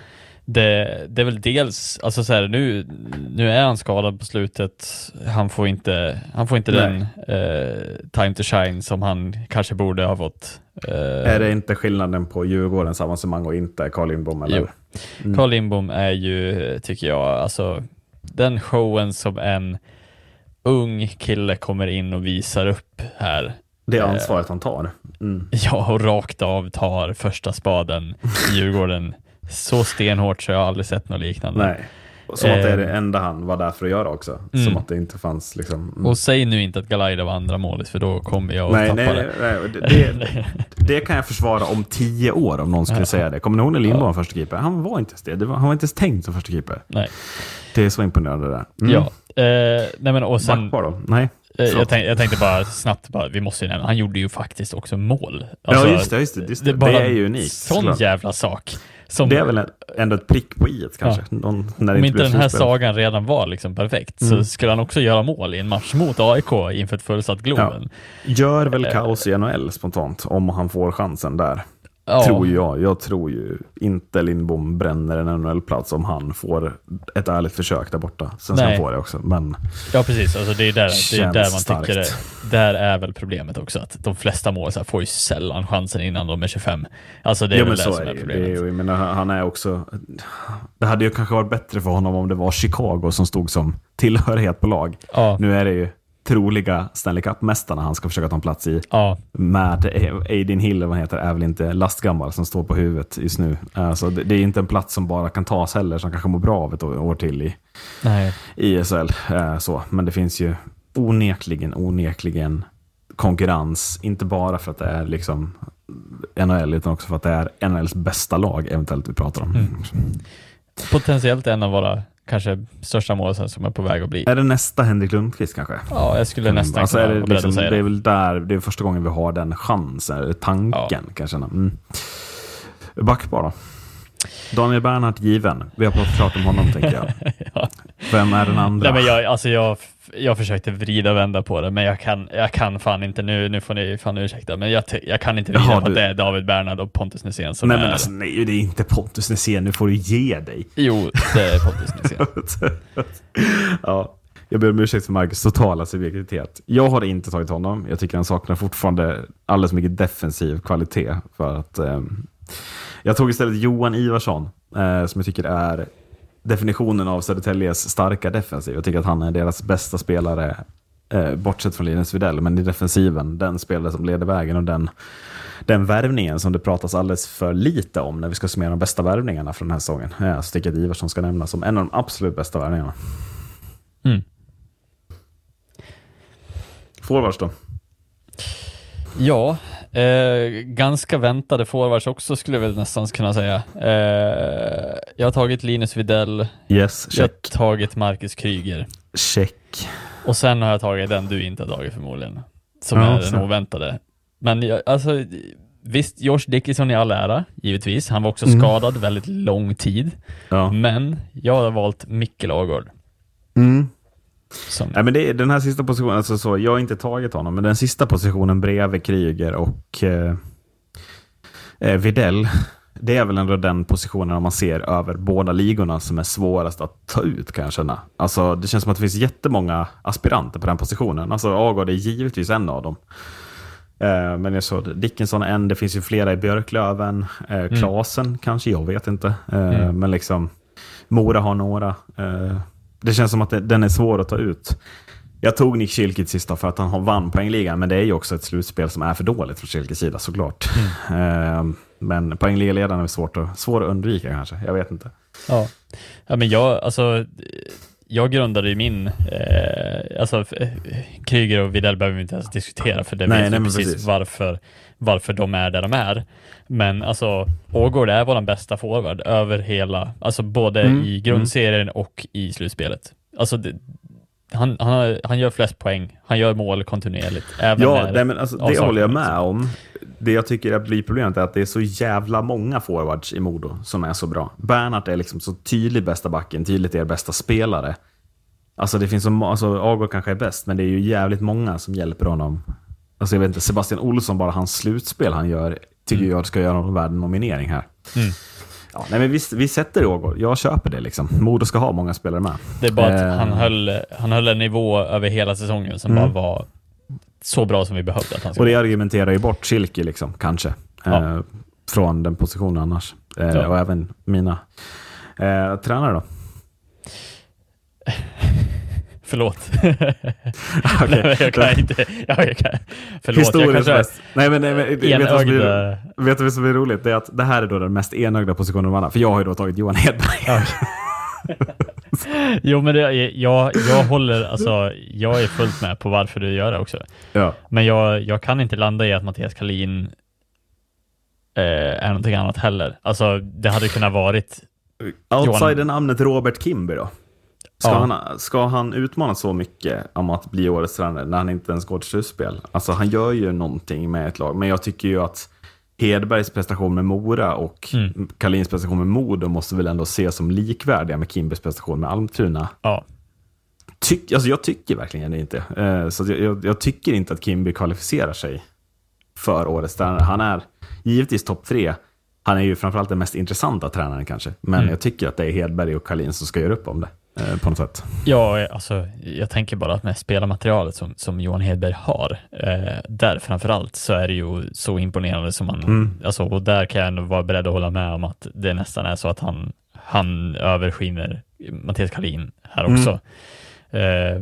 Det, det är väl dels, alltså så här, nu, nu är han skadad på slutet. Han får inte, han får inte den eh, time to shine som han kanske borde ha fått. Eh, Är det inte skillnaden på Djurgårdens avancemang och inte Carl Lindbom? Eller? Jo. Mm. Carl Lindbom är ju, tycker jag, alltså den showen som en ung kille kommer in och visar upp här. Det Eh. ansvaret han tar. Mm. Ja, och rakt av tar första spaden i Djurgården. Så stenhårt så jag har aldrig sett något liknande. Nej. Som att det är det Eh. enda han var där för att göra också. Mm. Som att det inte fanns liksom... Mm. Och säg nu inte att Galaida var andra målet för då kommer jag att nej, tappa nej, det. nej, nej. Det, det, det kan jag försvara om tio år om någon skulle säga det. Kommer ni ihåg när Lindbom Ja. var första keeper? Han var inte ens det. det var, han var inte ens tänkt som första keeper. Nej. Det är så imponerande det där. Mm. Ja. Eh, nej men och sen, Backbar då? Nej. eh, jag, tänk, jag tänkte bara snabbt, bara, vi måste ju nämna, han gjorde ju faktiskt också mål. Alltså, ja, just det. Just det, just det. bara det är ju unikt. Sån såklart. jävla sak. Som, Det är väl ändå ett prick på i kanske. Någon, när om inte den här sagan redan var liksom perfekt Mm. så skulle han också göra mål i en match mot AIK inför ett fullsatt Globen. Gör väl Eh. kaos i NHL spontant om han får chansen där. Ja. Tror jag. Jag tror ju inte Lindbom bränner en NHL-plats om han får ett ärligt försök där borta. Sen ska han få det också. Men Ja precis, alltså det är där, det är där man starkt. tycker det. Där är väl problemet också, att de flesta mål här, får ju sällan chansen innan de är 25. Alltså det är ja, väl det som är är problemet. det menar, han är också... Det hade ju kanske varit bättre för honom om det var Chicago som stod som tillhörighet på lag. Ja, Nu är det ju troliga Stanley Cup-mästarna han ska försöka ta en plats i. ja, Med Aidin Hill, vad han heter, är väl inte lastgammal som står på huvudet just nu. Alltså, det, är inte en plats som bara kan tas heller, som kanske mår bra av ett år, till i, nej. i SHL. Eh, så. Men det finns ju onekligen, onekligen konkurrens. Inte bara för att det är liksom NHL, utan också för att det är NHLs bästa lag eventuellt vi pratar om. Mm. Potentiellt en av våra kanske största mål sen som är på väg att bli. Är det nästa Henrik Lundqvist kanske? Ja, jag skulle nästan alltså kunna är det, liksom, säga det är väl där, det är första gången vi har den chansen, eller tanken kanske. Mm. Back bara. Daniel Bernhardt given. Vi har pratat klart om honom tänker jag. ja. Vem är den andra? Nej, men jag, alltså jag, jag försökte vrida och vända på det, men jag kan, jag kan fan inte, nu, nu får ni fan ursäkta, men jag, jag kan inte vrida Jaha, på att du- det är David Bernhard och Pontus Nässén som nej, är... men alltså, nej, det är inte Pontus Nässén. Nu får du ge dig. Jo, det är Pontus Nässén. ja. Jag ber om ursäkt för Marcus totala subjektivitet. Jag har inte tagit honom. Jag tycker han saknar fortfarande alldeles mycket defensiv kvalitet. För att, ehm, jag tog istället Johan Ivarsson, eh, som jag tycker är definitionen av Södertäljes starka defensiv. Jag tycker att han är deras bästa spelare, eh, bortsett från Linus Widell, men i defensiven, den spelare som leder vägen och den, den värvningen som det pratas alldeles för lite om när vi ska summera de bästa värvningarna från den här säsongen. Eh, att Ivarsson ska nämnas som en av de absolut bästa värvningarna. Mm. Forwards då? Ja, eh, ganska väntade forwards också skulle jag väl nästan kunna säga. Eh, jag har tagit Linus Widell, Yes, jag har check. tagit Marcus Kryger Check. och sen har jag tagit den du inte har tagit förmodligen, som Ja, är så. den oväntade. Men jag, alltså, visst, Josh Dickinson i all ära, givetvis. Han var också Mm. skadad väldigt lång tid, Ja. men jag har valt Micke Lagergård. Mm. Som, Nej, men det den här sista positionen, alltså så, jag har inte tagit honom, men den sista positionen bredvid Kryger och eh, eh, Videll, det är väl ändå den positionen om man ser över båda ligorna som är svårast att ta ut kan jag känna. Alltså, det känns som att det finns jättemånga aspiranter på den positionen. Alltså Agard är givetvis en av dem. Eh, men jag såg Dickinson är en, det finns ju flera i Björklöven, eh, Klasen kanske, jag vet inte. Eh, Mm. Men liksom, Mora har några. Eh, det känns som att det, den är svår att ta ut. Jag tog Nick Schilkit sista för att han har vann poängligan, men det är ju också ett slutspel som är för dåligt från Schilkits sida såklart. Eh, men poängligaledaren är svårt att, svår att undvika kanske, jag vet inte. Ja. ja, men jag, alltså, jag grundade ju min, eh, alltså eh, Kryger och Widell behöver vi inte ens diskutera för det Nej, vet nej, vi precis, precis. varför, varför de är där de är. Men alltså, Ågård är vår bästa forward över hela, alltså både Mm, i grundserien och i slutspelet. Alltså, det, han, han, han gör flest poäng, han gör mål kontinuerligt. Även Ja, när- nej, men alltså, det håller jag med om. Det jag tycker blir problemet är att det är så jävla många forwards i Modo som är så bra. Bernhardt är liksom så tydligt bästa backen, tydligt er bästa spelare. Alltså det finns så alltså Agård kanske är bäst, men det är ju jävligt många som hjälper honom. Alltså jag vet inte, Sebastian Olsson, bara hans slutspel han gör, tycker jag ska göra honom värd en nominering här. Mm. Ja, nej, men vi, vi sätter Agård, jag köper det liksom. Modo ska ha många spelare med. Det är bara att Eh. han, höll, han höll en nivå över hela säsongen som Mm. bara var så bra som vi behövde att han Och det argumenterar ju bort Schilke, liksom, kanske. Ja. Eh, från den positionen annars. Eh, Ja. Och även mina. Eh, tränare då? Förlåt. Okej. Nej, jag kan inte. Ja, jag kan. Förlåt, jag Historiskt. Nej, men, nej, men, vet, du vad som är, enögd. vet du vad som är roligt? Det är att det här är då den mest enögda positionen av alla. För jag har ju då tagit Johan Hedberg. Jo, men det, jag, jag håller, alltså, jag är fullt med på varför du gör det också. Ja. Men jag, jag kan inte landa i att Mattias Kalin eh, är någonting annat heller. Alltså, det hade kunnat varit Outsider-namnet Robert Kimby då? Ska, Ja. han, ska han utmana så mycket om att bli årets tränare när han inte ens går till slutspel? Alltså han gör ju någonting med ett lag, men jag tycker ju att Hedbergs prestation med Mora och Mm. Kalins prestation med Modo måste väl ändå ses som likvärdiga med Kimbys prestation med Almtuna. Ja, Tyck, alltså jag tycker verkligen det inte. Eh, så jag, jag, jag tycker inte att Kimby kvalificerar sig för årets tränare. Han är, givetvis topp tre. Han är ju framförallt den mest intressanta tränaren kanske. Men Mm. jag tycker att det är Hedberg och Karlin som ska göra upp om det. Eh, på något sätt. Ja, alltså, jag tänker bara att med spelarmaterialet som, som Johan Hedberg har, eh, där framförallt så är det ju så imponerande som man, Mm. alltså, och där kan jag ändå vara beredd att hålla med om att det nästan är så att han, han överskiner Mattias Karlin här Mm. också. Eh,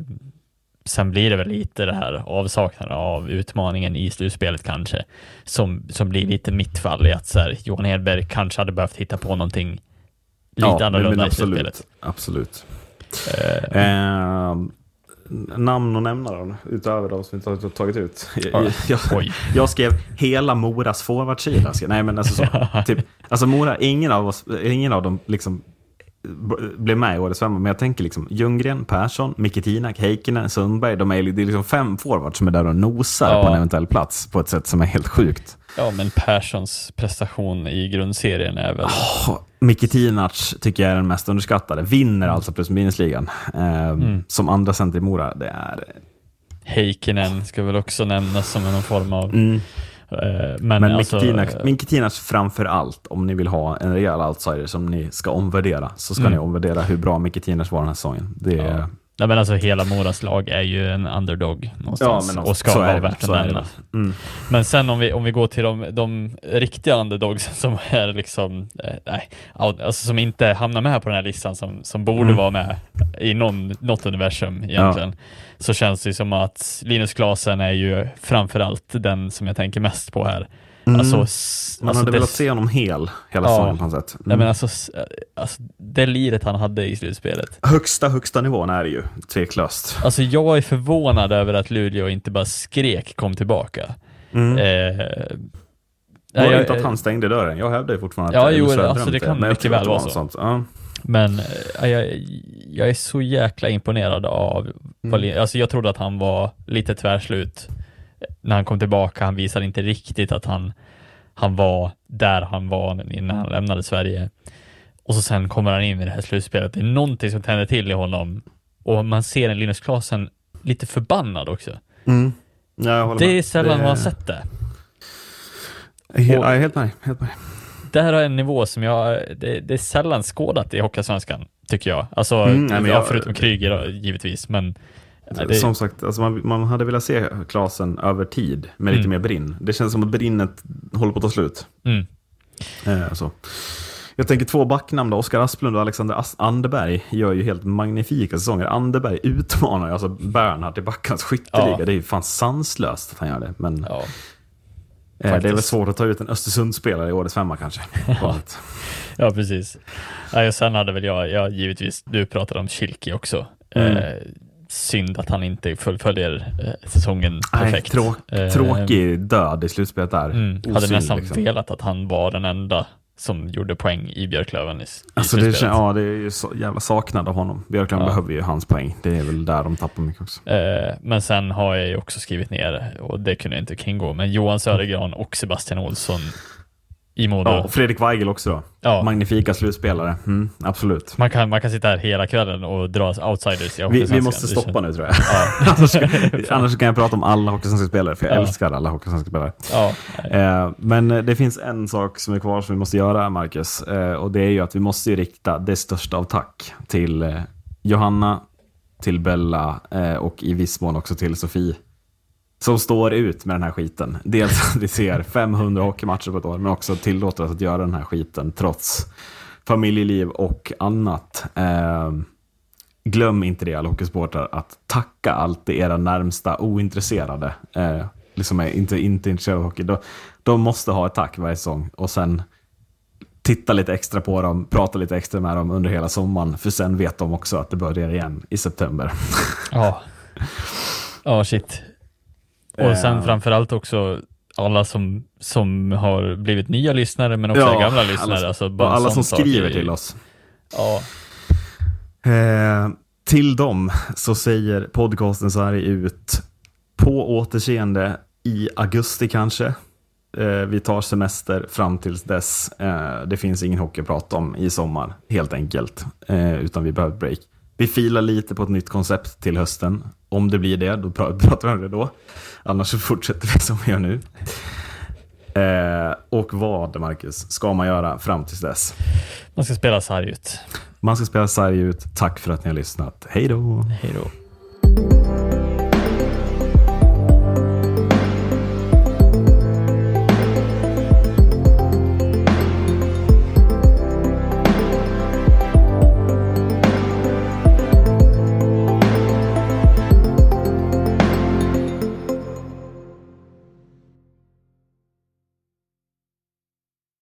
sen blir det väl lite det här avsaknaden av utmaningen i slutspelet kanske, som, som blir lite mitt fall i att så här, Johan Hedberg kanske hade behövt hitta på någonting lite Ja, men- annorlunda men i slutspelet. absolut. Eh, Eh, namn och nämna då, utöver de som inte har tagit ut. Ja. Jag, jag, jag skrev hela Moras forwardsida. Nej, men alltså, så, typ, alltså Mora, ingen av, oss, ingen av dem liksom blev med i årets femma, men jag tänker liksom Ljunggren, Persson, Micke Tinak, Heikkinen, Sundberg. De är, det är liksom fem forwards som är där och nosar Ja. på en eventuell plats på ett sätt som är helt sjukt. Ja, men Perssons prestation i grundserien är väl... Oh, Micke Tinac tycker jag är den mest underskattade. Vinner alltså plus minusligan. Eh, Mm. Som andra center i Mora. Det är... Heikkinen ska väl också nämnas som någon form av... Mm. Eh, men Men alltså, Micke Tinac framför allt, om ni vill ha en rejäl outsider som ni ska omvärdera, så ska Mm. ni omvärdera hur bra Micke Tinac var den här säsongen. Det är, Ja. Nej, men alltså hela Moras lag är ju en underdog någonstans och ska så vara är det, värt att nämna. Mm. Men sen om vi, om vi går till de, de riktiga underdogs som är liksom, eh, nej, alltså som inte hamnar med på den här listan som, som borde Mm. vara med i någon, något universum egentligen, så känns det som att Linus Klasen är ju framförallt den som jag tänker mest på här. Mm. Alltså, Man alltså hade det- velat se honom hel hela Ja. säsongen på något sätt. Nej, Mm. men alltså, alltså, det liret han hade i slutspelet. Högsta, högsta nivån är det ju, tveklöst. Alltså jag är förvånad över att Luleå inte bara skrek kom tillbaka. Mm. Eh, var nej, det jag- inte att han stängde dörren? Jag hävdar ju fortfarande Ja, att jo, alltså, det kan mycket väl vara så. Sånt. Ja. Men eh, jag, jag är så jäkla imponerad av Lin- Alltså jag trodde att han var lite tvärslut när han kom tillbaka. Han visade inte riktigt att han, han var där han var innan han lämnade Sverige. Och så sen kommer han in i det här slutspelet. Det är någonting som tänder till i honom. Och man ser en Linus Klasen lite förbannad också. Mm. Ja, jag Det är sällan Det- man har sett det. Helt, Och- ja, helt med. Helt med. Det här är en nivå som jag, det, det är sällan skådat i Hockeysvenskan, tycker jag. Alltså, Mm, nej, jag- förutom Kryger givetvis, men nej, det, Som sagt, alltså man, man hade velat se Klasen över tid med lite Mm. mer brinn. Det känns som att brinnet håller på att ta slut. mm, Eh, så. Jag tänker två backnamn då. Oskar Asplund och Alexander As- Anderberg gör ju helt magnifika säsonger. Anderberg utmanar ju alltså Bernhard till backarnas skytteliga. Ja. Det är ju fan sanslöst att han gör det. Men ja. eh, det är väl svårt att ta ut en Östersundsspelare i årets femma kanske. Ja. ja, precis. Och sen hade väl jag, jag givetvis, du pratade om Kilki också. Mm. Eh, synd att han inte fullföljer eh, säsongen Nej, perfekt. tråk, Eh, tråkig död i slutspelet där. Mm, hade Osynlig, nästan liksom. velat att han var den enda som gjorde poäng i Björklöven i, i Alltså det, ja, det är ju så jävla saknad av honom. Björklund Ja. behöver ju hans poäng. Det är väl där de tappar mycket också. Eh, men sen har jag ju också skrivit ner, och det kunde jag inte kringgå, men Johan Södergran och Sebastian Olsson i Modo. Ja, och Fredrik Weigel också då. Ja. Magnifika slutspelare. Mm, absolut. Man kan, man kan sitta här hela kvällen och dra outsiders i Vi, vi måste stoppa nu tror jag. Ja. annars, kan, annars kan jag prata om alla spelare, för jag Ja. älskar alla hockeysvenska spelare. ja. Eh, men eh, det finns en sak som är kvar som vi måste göra, Marcus. Eh, och det är ju att vi måste rikta det största av tack till eh, Johanna, till Bella eh, och i viss mån också till Sofie. Som står ut med den här skiten. Dels att vi ser 500 hockeymatcher på ett år, men också tillåter oss att göra den här skiten trots familjeliv och annat. Eh, glöm inte det alla hockeysportrar, att tacka alltid era närmsta ointresserade. Eh, liksom är inte, inte intresserade av hockey. De, de måste ha ett tack varje säsong och sen titta lite extra på dem, prata lite extra med dem under hela sommaren. För sen vet de också att det börjar igen i september. Ja. Ja, shit. Och sen Eh. framförallt också alla som, som har blivit nya lyssnare, men också Ja, gamla lyssnare. alla- alltså, bara Och en alla som skriver till oss. Ja, Eh, till dem så säger podcasten så här ut på återseende i augusti kanske. Eh, vi tar semester fram tills dess. Eh, det finns ingen hockey att prata om i sommar, helt enkelt. Eh, utan vi behöver break. Vi filar lite på ett nytt koncept till hösten. Om det blir det, då pra- pratar vi om det då. Annars så fortsätter vi som vi gör nu. Eh, och vad, Marcus, ska man göra fram tills dess? Man ska spela sarg ut. Man ska spela sarg ut. Tack för att ni har lyssnat. Hej då! Hej då.